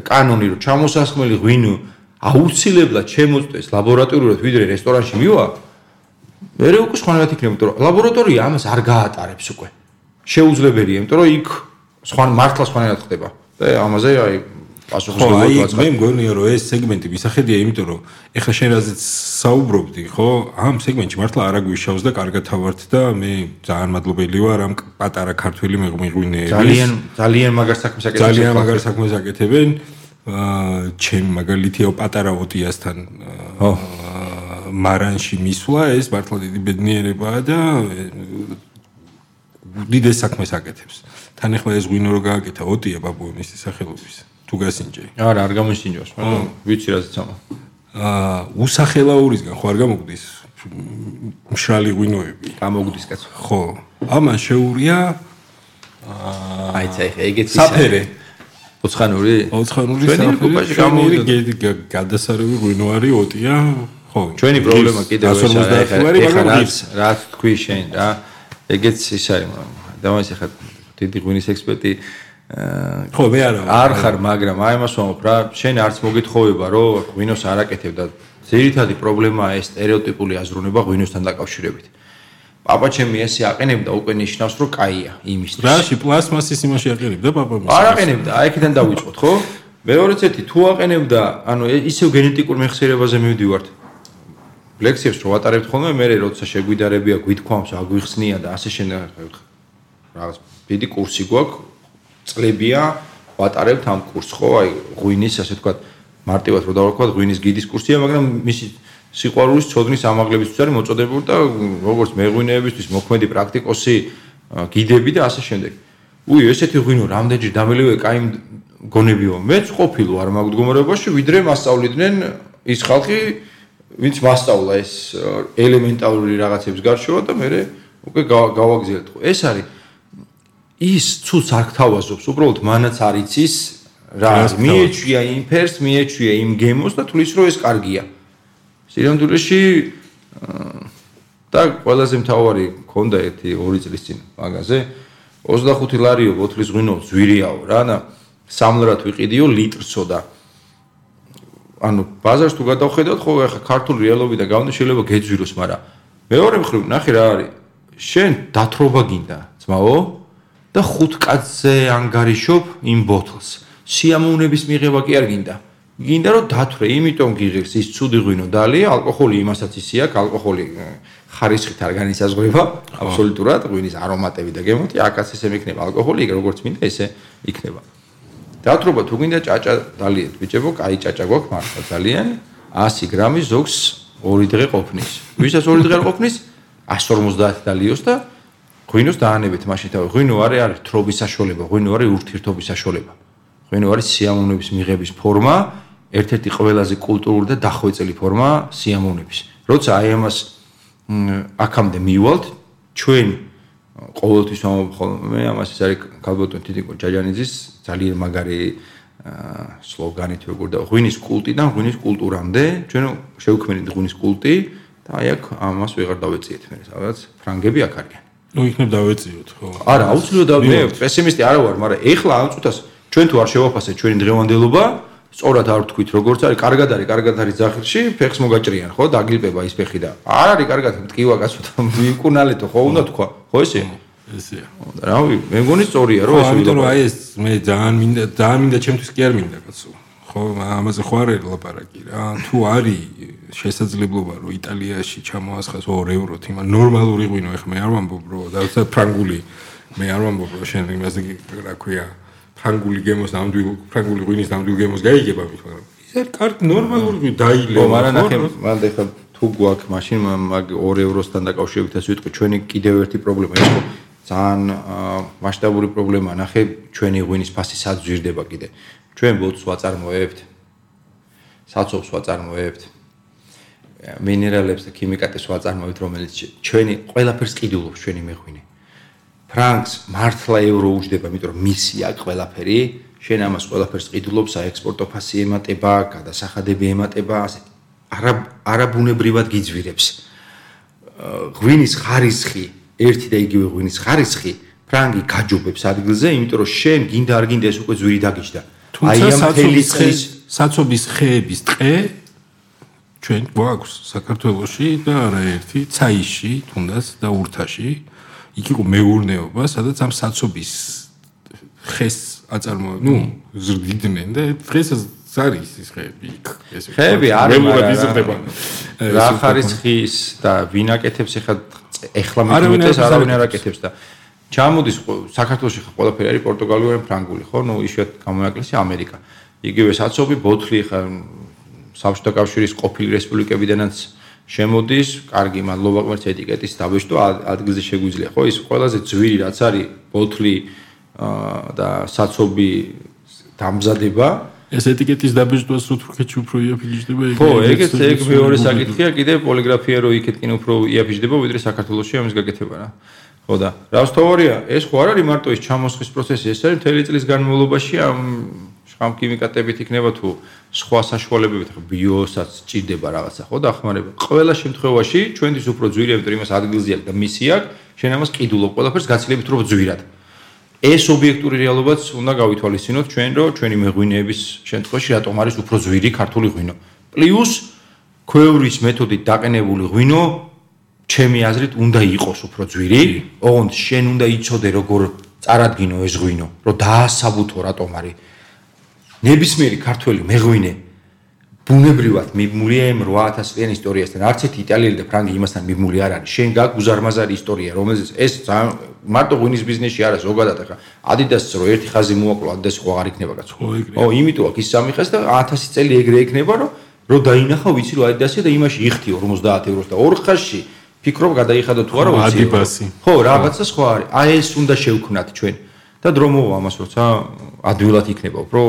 კანონი რომ ჩამოსასხმელი ღვინო აუცილებლად შემოწმდეს ლაბორატორიულად ვიდრე რესტორანში მივა მე უკვე სხვანაირად იქნება, იმიტომ რომ ლაბორატორია ამას არ გაატარებს უკვე. შეუძლებელია, იმიტომ რომ იქ სხვა მართლა სხვანაირად ხდება. და ამაზე აი პასუხისმგებლობა მე მგონია რომ ეს სეგმენტი მისახედია, იმიტომ რომ ეხლა შენ რაზეც საუბრობდი, ხო? ამ სეგმენტში მართლა არ აგვიშავს და კარგად თავართ და მე ძალიან მადლობელი ვარ ამ პატარა ქართველი მეღვინეების. ძალიან ძალიან მაგარ საქმეს აკეთებენ. ძალიან მაგარ საქმეს აკეთებენ. აა ჩემ მაგალითია პატარა ოტიასთან. ხო. მარანში მისვლა ეს მართლა დიდი ბედნიერებაა და დიდეს საქმეს აკეთებს. თან ახლა ეს ღვინო რო გააკეთა ოტია ბაბუების სახელობის. თუ გასინჯე. არა, არ გამოსინჯოს, მაგრამ ვიცი რაზეც ამა. აა უსახელაურისგან ხო არ გამოგდის მშრალი ღვინოები? გამოგდის კაცო. ხო. ამან შეურია აა აი ცაი ეგეთი საფერე. ოცხანური? ოცხანური საფერე. გამოვიდი გადასარევი ღვინოარი ოტია ხო ჩვენი პრობლემა კიდევ ეს არის ეხლა რაც რაც თქვი შენ რა ეგეც ის არის ადამიანს ეხლა დიდი ღვინის ექსპერტი ხო მე არა არ ხარ მაგრამ აი მას ვამბობ რა შენ არც მოგეთხოვება რომ ღვინოს არაკეთებ და ძირითადი პრობლემაა ეს стереოტიპული აზროვნება ღვინოსთან დაკავშირებით პაპა ჩემი ესე აყენებდა უკვე ნიშნავს რომ კაია იმისთვის. რაში პლასმასის იმაში აყენებდა პაპა მას. არ აყენებდა, აი აქედან დავიწყოთ, ხო? მეორეც ერთი თუ აყენებდა, ანუ ისევ გენეტიკურ მეხსიერებაზე მივდივართ. ლექციებს რო ვატარებთ ხოლმე, მე როცა შეგვიდარებია, გვითქვამს, აგვიხსნია და ასე შენ რაღაც დიდი კურსი გვაქვს, წლებია ვატარებთ ამ კურსს, ხო, აი ღვინის, ასე ვთქვათ, მარტივად რო დავარქვათ, ღვინის გიდის კურსია, მაგრამ მისი სიყვარულის ცოდნის ამაღლებისთვის არის მოწოდებული და როგორც მეღვინეებისთვის მოქმედი პრაქტიკოსი გიდები და ასე შემდეგ. უი, ესეთი ღვინო რამდენჯერ დამელივე კაი გონებიო. მეც ყოფილო არ მაგდგომარეობაში, ვიდრე მასწავლიდნენ ის ხალხი, ვინც მასწავლა ეს ელემენტარული რაღაცების გარშევა და მე უკვე გავაგზავნეთ. ეს არის ის ცუც არ გთავაზობს, უბრალოდ მანაც არ იცის რა მიეჩვია იმ ფერს, მიეჩვია იმ გემოს და თulis რომ ეს კარგია. სირამდულეში და ყველაზე მთავარი ქონდა ერთი ორი წლის წინ მაგაზე 25 ლარიო ბოთლის ღვინო ზვირიაო რა და სამლრად ვიყიდიო ლიტრსო და ანუ ბაზარს თუ გადავხედავთ, ხო ახლა ქართული რეალობი და გავნა შეიძლება გეძვიროს, მაგრამ მეორე მხრივ ნახე რა არის. შენ დათრობა გინდა, ძმაო? და ხუთ კაცზე ანგარიშობ იმ ბოთლს. სიამოვნების მიღება კი არ გინდა. გინდა რომ დათვრე, იმიტომ გიღებს ის ცუდი ღვინო დალი, ალკოჰოლი იმასაც ისე აქვს, ალკოჰოლი ხარისხით არ განისაზღვრება, აბსოლუტურად ღვინის არომატები და გემოთი, აკაც ესე მიქნება ალკოჰოლი, როგორც მინდა ესე იქნება. დათრობა თუ გინდა ჭაჭა დალიეთ ბიჭებო, კაი ჭაჭა გვაქვს მართლა ძალიან 100 გრამი ზოგს 2 დღე ყოფნის. ვისაც 2 დღე ყოფნის 150 დალიოს და ღვინოს დაანებეთ მაშინ თავი. ღვინო არის არის თრობის საშუალება, ღვინო არის ურთიერთობის საშუალება. ღვინო არის სიამოვნების მიღების ფორმა, ერთ-ერთი ყველაზე კულტურული და დახვეწილი ფორმა სიამოვნების. როცა აი ამას აქამდე მივალთ, ჩვენ ყოველთვის ვამბობ ხოლმე ამას ის არის ქალბატონ თითიკო ჯაჯანიძის ძალიან მაგარი სლოგანი თუ როგორ და ღვინის კულტიდან ღვინის კულტურამდე. ჩვენ შევქმნით ღვინის კულტი და აი აქ ამას ვეღარ დავეციეთ მე სადაც ფრანგები აქ არიან. ნუ იქნებ დავეციოთ ხო. არა აუცილებლად მე პესიმისტი არა ვარ მაგრამ ეხლა ამ წუთას ჩვენ თუ არ შევაფასეთ ჩვენი დღევანდელობა სწორად არ ვთქვით როგორც არის, კარგად არის, კარგად არის ზახილში, ფეხს მოგაჭრიან, ხო? დაგილპება ის ფეხი და არ არის კარგად, მტკივა გასვთა, მიკუნალეთო, ხო უნდა თქვა, ხო ესე? ესეა. რა ვიცი, მე მგონი სწორია, რომ ეს იმიტომ რომ აი ეს მე ძალიან მინდა, ძალიან მინდა ჩემთვის კი არ მინდა კაცო. ხო, ამაზე ხო არ ელაპარაკი რა. თუ არის შესაძლებლობა, რომ იტალიაში ჩამოასხას 2 ევროთ, იმან ნორმალური ღვინო, ეხლა მე არ ვამბობ, რომ და ფრანგული მე არ ვამბობ, რომ შენ იმაზე რა ქვია, აა ფრანგული გემოს ნამდვილ ფრანგული ღვინის ნამდვილ გემოს გაიგება მით მაგრამ ის არის კარგი ნორმალური დაილე მაგრამ ნახე მანდ ეხა თუ გვაქვს მაშინ მაგ 2 ევროსთან დაკავშირებით ასე ვიტყვი ჩვენი კიდევ ერთი პრობლემა ის ხო? ძალიან მასშტაბური პრობლემაა ნახე ჩვენი ღვინის ფასი სად ზვირდება კიდე? ჩვენ ბოთს ვაწარმოებთ საცობს ვაწარმოებთ მინერალებს და ქიმიკატებს ვაწარმოებთ რომელიც ჩვენი ყველაფერს ყიდულობს ჩვენი მეღვინე ფრანკს მართლა ევრო უჯდება იმიტომ რომ მისია ყველაფერი. შენ ამას ყველაფერს ყიდულობს საექსპორტო ფასი ემატება გადასახადები ემატება ასე არა არაბუნებრივად გიძვირებს. ღვინის ხარისხი ერთი და იგივე ღვინის ხარისხი ფრანგი გაჯობებს ადგილზე იმიტომ რომ შენ გინდა არ გინდა ეს უკვე ძვირი დაგიჯდა აი ამ ხელის საცობის ხეების ტყე ჩვენ გვაქვს საქართველოში და არაერთი ცაიში თუნდაც და ურთაში იქ იყო მეურნეობა სადაც ამ საცობის ხეს აწარმო ნუ ზრდიდნენ და დღეს ზარის ის ხეები იქ ეს ხეები არ ემულებიზდება რა ხარისხის და ვინაკეთებს ეხლა ეხლა მეტყვით არავინ არ აკეთებს და ჩამოდის საქართველოსი ხა ყველაფერი არის პორტუგალიური ფრანგული ხო? ნუ იშვიათ გამოაკლისი ამერიკა. იგივე საცობი ბოთლი ხა საბჭოთა კავშირის ყოფილი რესპუბლიკებიდანაც შემოდის კარგი მადლობა ღმერთს ეტიკეტის დაბეჭდო ადგილზე შეგვიძლია ხო? ის ყველაზე ძვირი რაც არის ბოთლი და საცობი დამზადება. ეს ეტიკეტის დაბეჭდვას თურქეთში უფრო იაფიჯდება ეგ ხო ეგეც ეგ მეორე საკითხია კიდე პოლიგრაფია რო იქეთ კინო უფრო იაფიჯდება ვიდრე საქართველოსში ამის გაკეთება რა. ხო და რა ვსთოვარია ეს ხო არ არის მარტო ის ჩამოსხის პროცესი ეს არის მთელი წლის განმავლობაში ამ შხამ ქიმიკატებით იქნება თუ სხვა საშუალებებით ბიოსაც ჭირდება რაღაცა ხო დახმარება. ყველა შემთხვევაში ჩვენთვის უფრო ძვირი ამიტომ იმას ადგილზე აქვს და მისი აქვს შენ ამას ყიდულობ ყველაფერს გაცილებით უფრო ძვირად. ეს ობიექტური რეალობაც უნდა გავითვალისწინოთ ჩვენ რომ ჩვენი მეღვინეების შემთხვევაში რატომ არის უფრო ძვირი ქართული ღვინო. პლუს ქვევრის მეთოდით დაყენებული ღვინო ჩემი აზრით უნდა იყოს უფრო ძვირი, ოღონდ შენ უნდა იცოდე როგორ წარადგინო ეს ღვინო, რომ დაასაბუთო რატომ არის ნებისმიერი ქართველი მეღვინე ბუნებრივად მიბმულია იმ 8000 წლიანი ისტორიასთან. არც ერთი იტალიელი და ფრანგი იმასთან მიბმული არ არის. შენ გაქვს უზარმაზარი ისტორია, რომელზეც ეს მარტო ღვინის ბიზნესში არა, ზოგადად ახლა Adidas-ს რო ერთი ხაზი მოაკლო, Adidas-ს ხო არ იქნება კაცო. ო, იმიტომ აქ ის სამი ხაზი და 1000 წელი ეგრე იქნება, რომ რო დაინახა ვიცი რომ Adidas-ი და იმაში იხთი 50 ევროს და ორ ხაზში ფიქრობ გადაიხადო თუ არა ვიცი. ადიბასი. ხო, რაღაცა სხვა არის. აი ეს უნდა შევქნათ ჩვენ. და დრო მოვა ამას როცა ადვილად იქნება, უფრო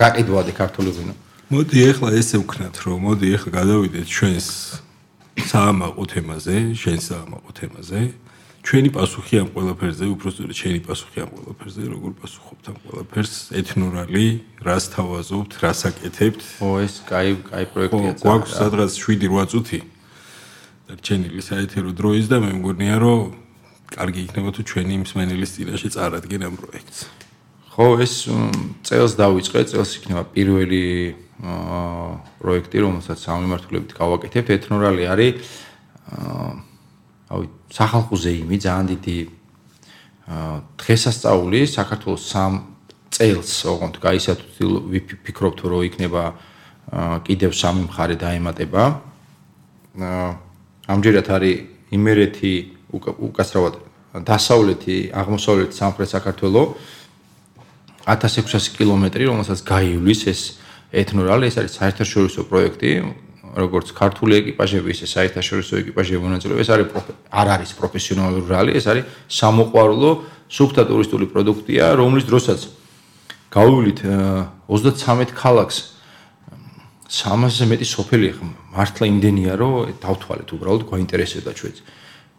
გაყიდვადი ქართული ვინო. მოდი ახლა ესე ვქნათ, რომ მოდი ახლა გადავიდეთ ჩვენს საამაყო თემაზე, შენ საამაყო თემაზე. ჩვენი პასუხი ამ ყველაფერზე, უბრალოდ ჩვენი პასუხი ამ ყველაფერზე, როგორ პასუხობთ ამ ყველაფერს, ეთნორალი, რას თავაზობთ, რას აკეთებთ? ო, ეს კაი, კაი პროექტია. გვაქვს სადღაც 7-8 წუთი დარჩენილი საეთერო დროის და მე მგონია, რომ კარგი იქნება თუ ჩვენი მსმენელის წინაშე წარადგენ ამ პროექტს. ხო, ეს წელს დავიწყე, წელს იქნება პირველი აა პროექტი, რომელსაც სამიმართულებით გავაკეთებთ. ეთნორალი არის აა ავი სახალხო ზეიმი, ძალიან დიდი აა დღესასწაული საქართველოს სამ წელს, ოღონდ გაისათუ ვიფიქრობთ რომ იქნება კიდევ სამი მხარე დაემატება. აა ამჯერად არის იმერეთი უკასრავად დასავლეთი აღმოსავლეთი სამხრეთ საქართველოს 1600 კილომეტრი რომელსაც გაივლის ეს ეთნორალი ეს არის საერთაშორისო პროექტი როგორც ქართული ეკიპაჟები ისე საერთაშორისო ეკიპაჟები მონაწილეობენ ეს არის არ არის პროფესიონალური რალი ეს არის სამოყვარულო სუფთა ტურისტული პროდუქტია რომლის დროსაც გავივლით 33 ქალაქს 300-ზე მეტი სოფელი მართლა იმდენია რომ დავთვალეთ უბრალოდ გვაინტერესებდა ჩვენც.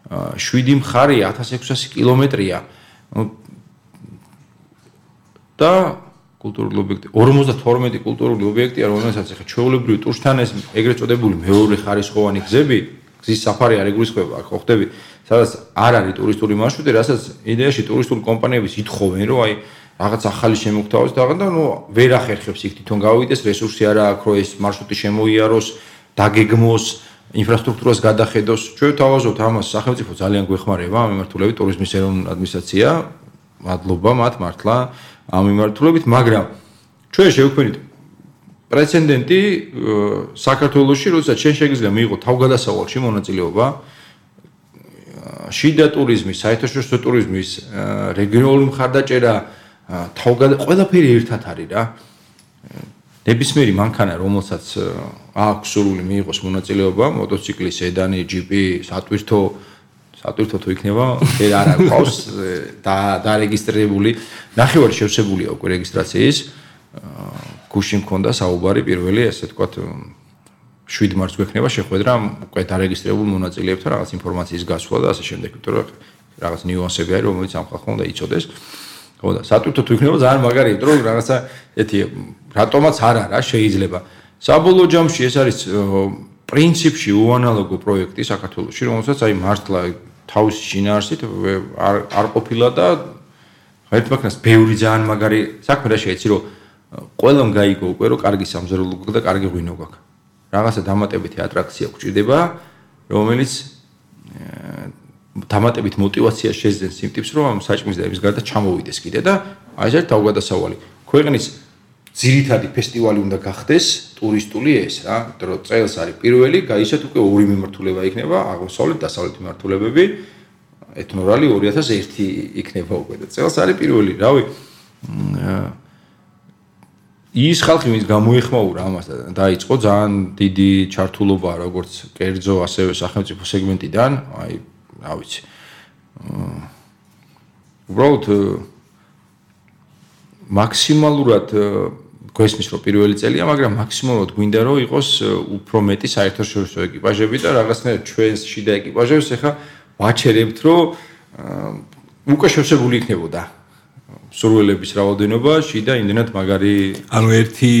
აა 7 მხარი 1600 კილომეტრია. და კულტურული ობიექტი 52 კულტურული ობიექტია რომელსაც ახლა ჩვეულებრივი ტურსთან ეს ეგრეთ წოდებული მეორე ხარისხოვანი გზები გზის საფარი არ ეგრისხება ხო ხდები სადაც არ არის ტურისტული მარშრუტი რასაც იდეაში ტურისტული კომპანიების ითხოვენ რომ აი რაღაც ახალი შემოგთავაზოს და და ნუ ვერ ახერხებს იქ თვითონ გავიდეს რესურსი არა აქვს რომ ეს მარშრუტი შემოიაროს დაგეგმოს ინფრასტრუქტურას გადახედოს. ჩვენ თავაზობთ ამას სახელმწიფო ძალიან გვეხმარება ამ მიმართულებით ტურიზმის ეროვნული ადმინისტრაცია მადლობა მათ მართლა ამ მიმართულებით მაგრამ ჩვენ შევქმნით პრეცედენტი საქართველოსში, როდესაც შენ შეგიძლია მიიღო თავგადასავალში მონაწილეობა შიდა ტურიზმის, საერთაშორისო ტურიზმის, რეგიონული მხარდაჭერა, თავგადა ყველაფერი ერთად არის რა. ნებისმიერი მანქანა, რომელსაც აქვს სურვილი მიიღოს მონაწილეობა, მოტოციკლი, სედანი, ჯიპი, სატვირთო, სატვირთო თუ იქნება, ეს არ აქვს და დარეგისტრირებული, ნახევარი შევსებულია უკვე რეგისტრაციის. გუში მქონდა საუბარი პირველი, ესე ვთქვათ, 7 მარტს გვექნება შეხვედრა უკვე დარეგისტრირებულ მონაწილეებთან რაღაც ინფორმაციის გასვლა და ასე შემდეგ, იმიტომ რომ რაღაც ნიუანსები არის, რომელიც ამ ხალხმა უნდა იცოდეს. ხო და სატვირთო თუ იქნება ძალიან მაგარია, იმიტომ რომ რაღაცა ეთი რატომაც არ არა შეიძლება. საბოლოო ჯამში ეს არის პრინციპში უანალოგო პროექტი საქართველოსში, რომელსაც აი მართლა თავის შინაარსით არ არ ყოფილა და ერთმანეთს ბევრი ძალიან მაგარი საქმე რა შეიძლება რომ ყველამ გაიგო უკვე რომ კარგი სამზარეულო გვაქვს და კარგი ღვინო გვაქვს. რაღაცა დამატებითი ატრაქცია გვჭირდება, რომელიც დამატებით мотивация შეძენს იმ ტიპს, რომ ამ საჭმლის და იმის გარდა ჩამოვიდეს კიდე და აი ეს ერთ თავგადასავალი. ქვეყნის ძირითადი ფესტივალი უნდა გახდეს ტურისტული ეს რა, რომ წელს არის პირველი, გაიცეთ უკვე ორი მიმართულება იქნება, აღმოსავლეთ და დასავლეთ მიმართულებები. ეთნორალი 2001 იქნება უკვე და წელს არის პირველი, რავი. ის ხალხი ვინც გამოეხმაურა ამას და დაიწყო ძალიან დიდი ჩართულობა როგორც კერძო ასევე სახელმწიფო სეგმენტიდან, აი, რა ვიცი. უბრალოდ მაქსიმალურად გვესმის რომ პირველი წელია, მაგრამ მაქსიმალურად გვინდა რომ იყოს უფრო მეტი საერთაშორისო ეკიპაჟები და რაღაცნაირად ჩვენს შიდა ეკიპაჟებს ახლა ვაჩერებთ რომ უკვე შევსებული იქნებოდა. სურვილების რაოდენობა შიდა იმდენად მაგარი. ანუ ერთი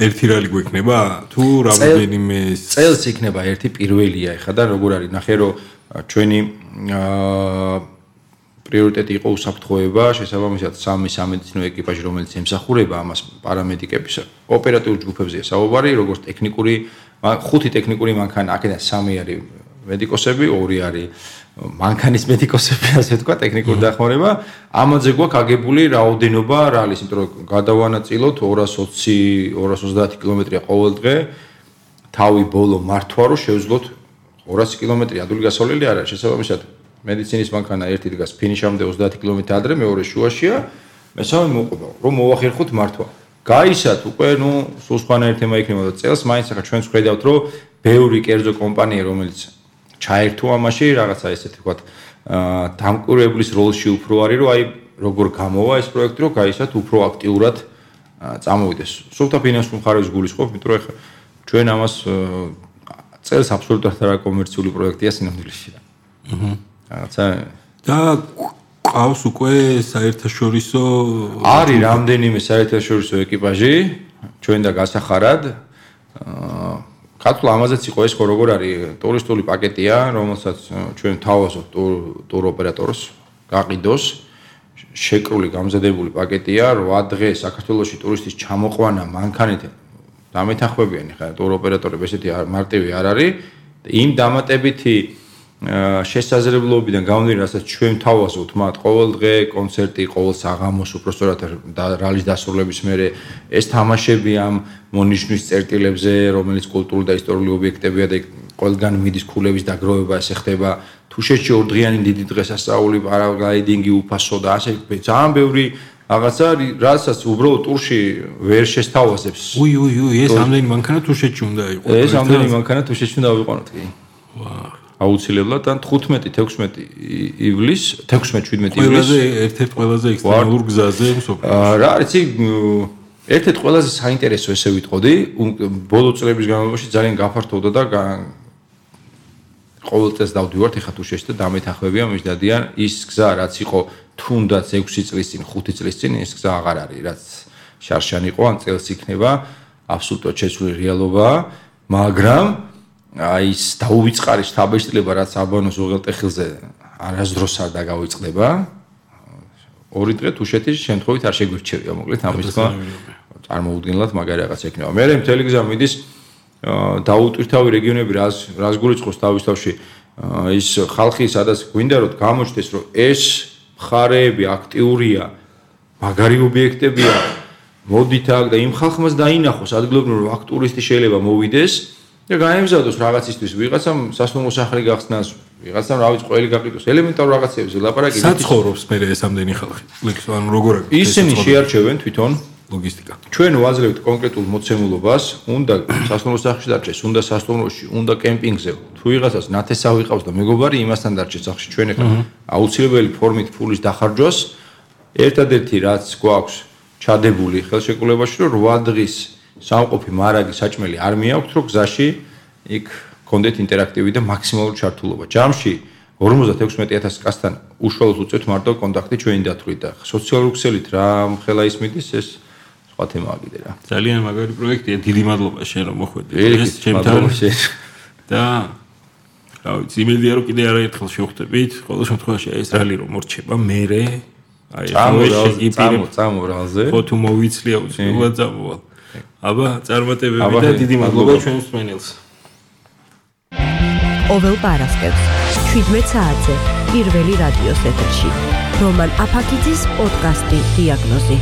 ერთი რალი გვექნება თუ რამოდენიმე წელს იქნება ერთი პირველია ახლა და როგორ არის ნახე რომ ჩვენი აა პრიორიტეტი იყო უსაფრთხოება, შესაბამისად სამი სამედიცინო ეკიპაჟი, რომელიც ემსახურება ამას პარამედიკების ოპერატიულ ჯგუფებზეა საუბარი, როგორც ტექნიკური, ხუთი ტექნიკური მანქანა, აქედან სამი არის მედიკოსები, ორი არის მანქანის მედიკოსები, ასე ვთქვა, ტექნიკური დახმარება. ამაზე გვაქვს აგებული რაოდენობა რალის, იმიტომ რომ გადავანაწილოთ 220 230 კილომეტრია ყოველ დღე. თავი ბოლო მართვა რომ შევძლოთ 200 კილომეტრი ადვილი გასავლელი არა, შესაბამისად მედიცინის მანქანა ერთი დგას ფინიშამდე 30 კილომეტრი ადრე, მეორე შუაშია. მესამე მოყვება, რომ მოახერხოთ მართვა. გაისათ უკვე, ნუ სულ სხვანაირ თემა იქნება და წელს მაინც ახლა ჩვენ ვხედავთ, რომ ბევრი კერძო კომპანია, რომელიც ჩაერთო ამაში, რაღაცა ესეთი ვთქვათ, აა დამკვირვებლის როლში უფრო არის, რომ აი როგორ გამოვა ეს პროექტი, რომ გაისათ უფრო აქტიურად წამოვიდეს. სულთა ფინანსურ მხარეს გულისხმობ, რომ ახლა ჩვენ ამას წელს აბსოლუტურად არა კომერციული პროექტია სინამდვილეში. აჰა რაღაცა და ყავს უკვე საერთაშორისო არის რამდენიმე საერთაშორისო ეკიპაჟი ჩვენ და გასახარად. აა კაცლა ამაზეც იყო ეს ხო როგორ არის? ტურისტული პაკეტია რომელსაც ჩვენ თავაზობთ ტურ ოპერატორს გაყიდოს. შეკრული გამზადებული პაკეტია 8 დღე საქართველოსში ტურისტის ჩამოყვანა მანქანით დამეთანხმებიანი ხა ტურ ოპერატორები ესეთი მარტივი არ არის. იმ დამატებითი შესაძლებლობიდან გამომდინარე, რასაც ჩვენ თავაზობთ, მათ ყოველ დღე კონცერტი, ყოველ საღამოს უпроსტორად რალის დასრულების მერე ეს თამაშები ამ მონიშნვის წერტილებზე, რომელიც კულტურული და ისტორიული ობიექტებია და ყველგან მიდის ქულების დაგროვება, ესე ხდება თუშეთში ორდღიანი დიდი დღესასწაული, პარაგლაიდინგი, უფასო და ასე ძალიან ბევრი რაღაცა რასაც უბრალოდ ტურში ვერ შესთავაზებს. უი უი უი, ეს ამდენი მანქანა თუშეთში უნდა იყოს. ეს ამდენი მანქანა თუშეთში უნდა ავიყვანოთ კი. ვაჰ აუცილებლად ან 15-16 ივლის 16-17 ივლის ყველაზე ერთ-ერთ ყველაზე ექსტრემალურ გზაზე მსოფლიოში. რა არის იცი ერთ-ერთ ყველაზე საინტერესო ესე ვიტყოდი, ბოლო წლების განმავლობაში ძალიან გაფართოვდა და ყოველ წელს დავდივართ ეხა თუ შეშდა დამეთახმებია მის დადიან ის გზა რაც იყო თუნდაც 6 წლის წინ 5 წლის წინ ეს გზა აღარ არის რაც შარშან იყო ან წელს იქნება აბსოლუტურად შეცვლილი რეალობაა მაგრამ აი ეს დაუვიწყარი შთაბეჭდილება რაც აბანოს უღელტეხილზე არასდროს არ დაგავიწყდება. ორი დღე თუშეთის შემთხვევით არ შეგვირჩევია მოკლედ. ამის თქმა წარმოუდგენლად მაგარი რაღაც ექნება. მე მთელი გზა მიდის დაუტვირთავი რეგიონები რას რას გულისხმობს თავისთავში ის ხალხი სადაც გვინდა რომ გამოჩნდეს რომ ეს მხარეები აქტიურია მაგარი ობიექტებია მოდით აქ და იმ ხალხმას დაინახოს. ადგილობრივ აქ ტურისტი შეიძლება მოვიდეს და გაემზადოს რაღაცისთვის. ვიღაცამ სასტუმრო სახლი გახსნას ვიღაცამ რა ვიცი ყველი გაყიდოს ელემენტარ რაღაცებზე ლაპარაკი საცხოვრობს მე ეს ამდენი ხალხი? ლექსო ანუ როგორ არის ისინი შეარჩევენ თვითონ ლოგისტიკა. ჩვენ ვაძლევთ კონკრეტულ მოცემულობას, უნდა სასტუმრო სახლში დარჩეს, უნდა სასტუმროში, უნდა კემპინგზე. თუ ვიღაცას ნათესავი ყავს და მეგობარი იმასთან დარჩეს სახლში, ჩვენ ახლა აუცილებელი ფორმით ფულის დახარჯვას ერთადერთი რაც გვაქვს ჩადებული ხელშეკრულებაში, რომ 8 დღის სამყოფი მარაგი საჭმელი არ მიაქვს, რომ გზაში იქ კონდეთ ინტერაქტივი და მაქსიმალური ჩართულობა. ჯამში 56000 კაცთან უშუალოდ უწევთ მარტო კონტაქტი ჩვენი დათვლით და სოციალური ქსელით რა ხელა ისმიდის ეს სხვა თემაა კიდე რა. ძალიან მაგარი პროექტია. დიდი მადლობა შენ რომ მოხვედი. ეს ჩემთან და რა ვიცი, იმედია რომ კიდე არაერთხელ შევხვდებით. ყოველ შემთხვევაში ეს რალი რომ მორჩება, მე აი ეს წამო წამო რალზე. ხო თუ მოვიცლი აუცილებლად წამოვალ. აბა, წარმატებები და დიდი მადლობა ჩვენს მენელს. ყოველ პარასკევს 17 საათზე პირველი რადიოს ეთერში. რომან აფაკიძის პოდკასტი დიაგნოზი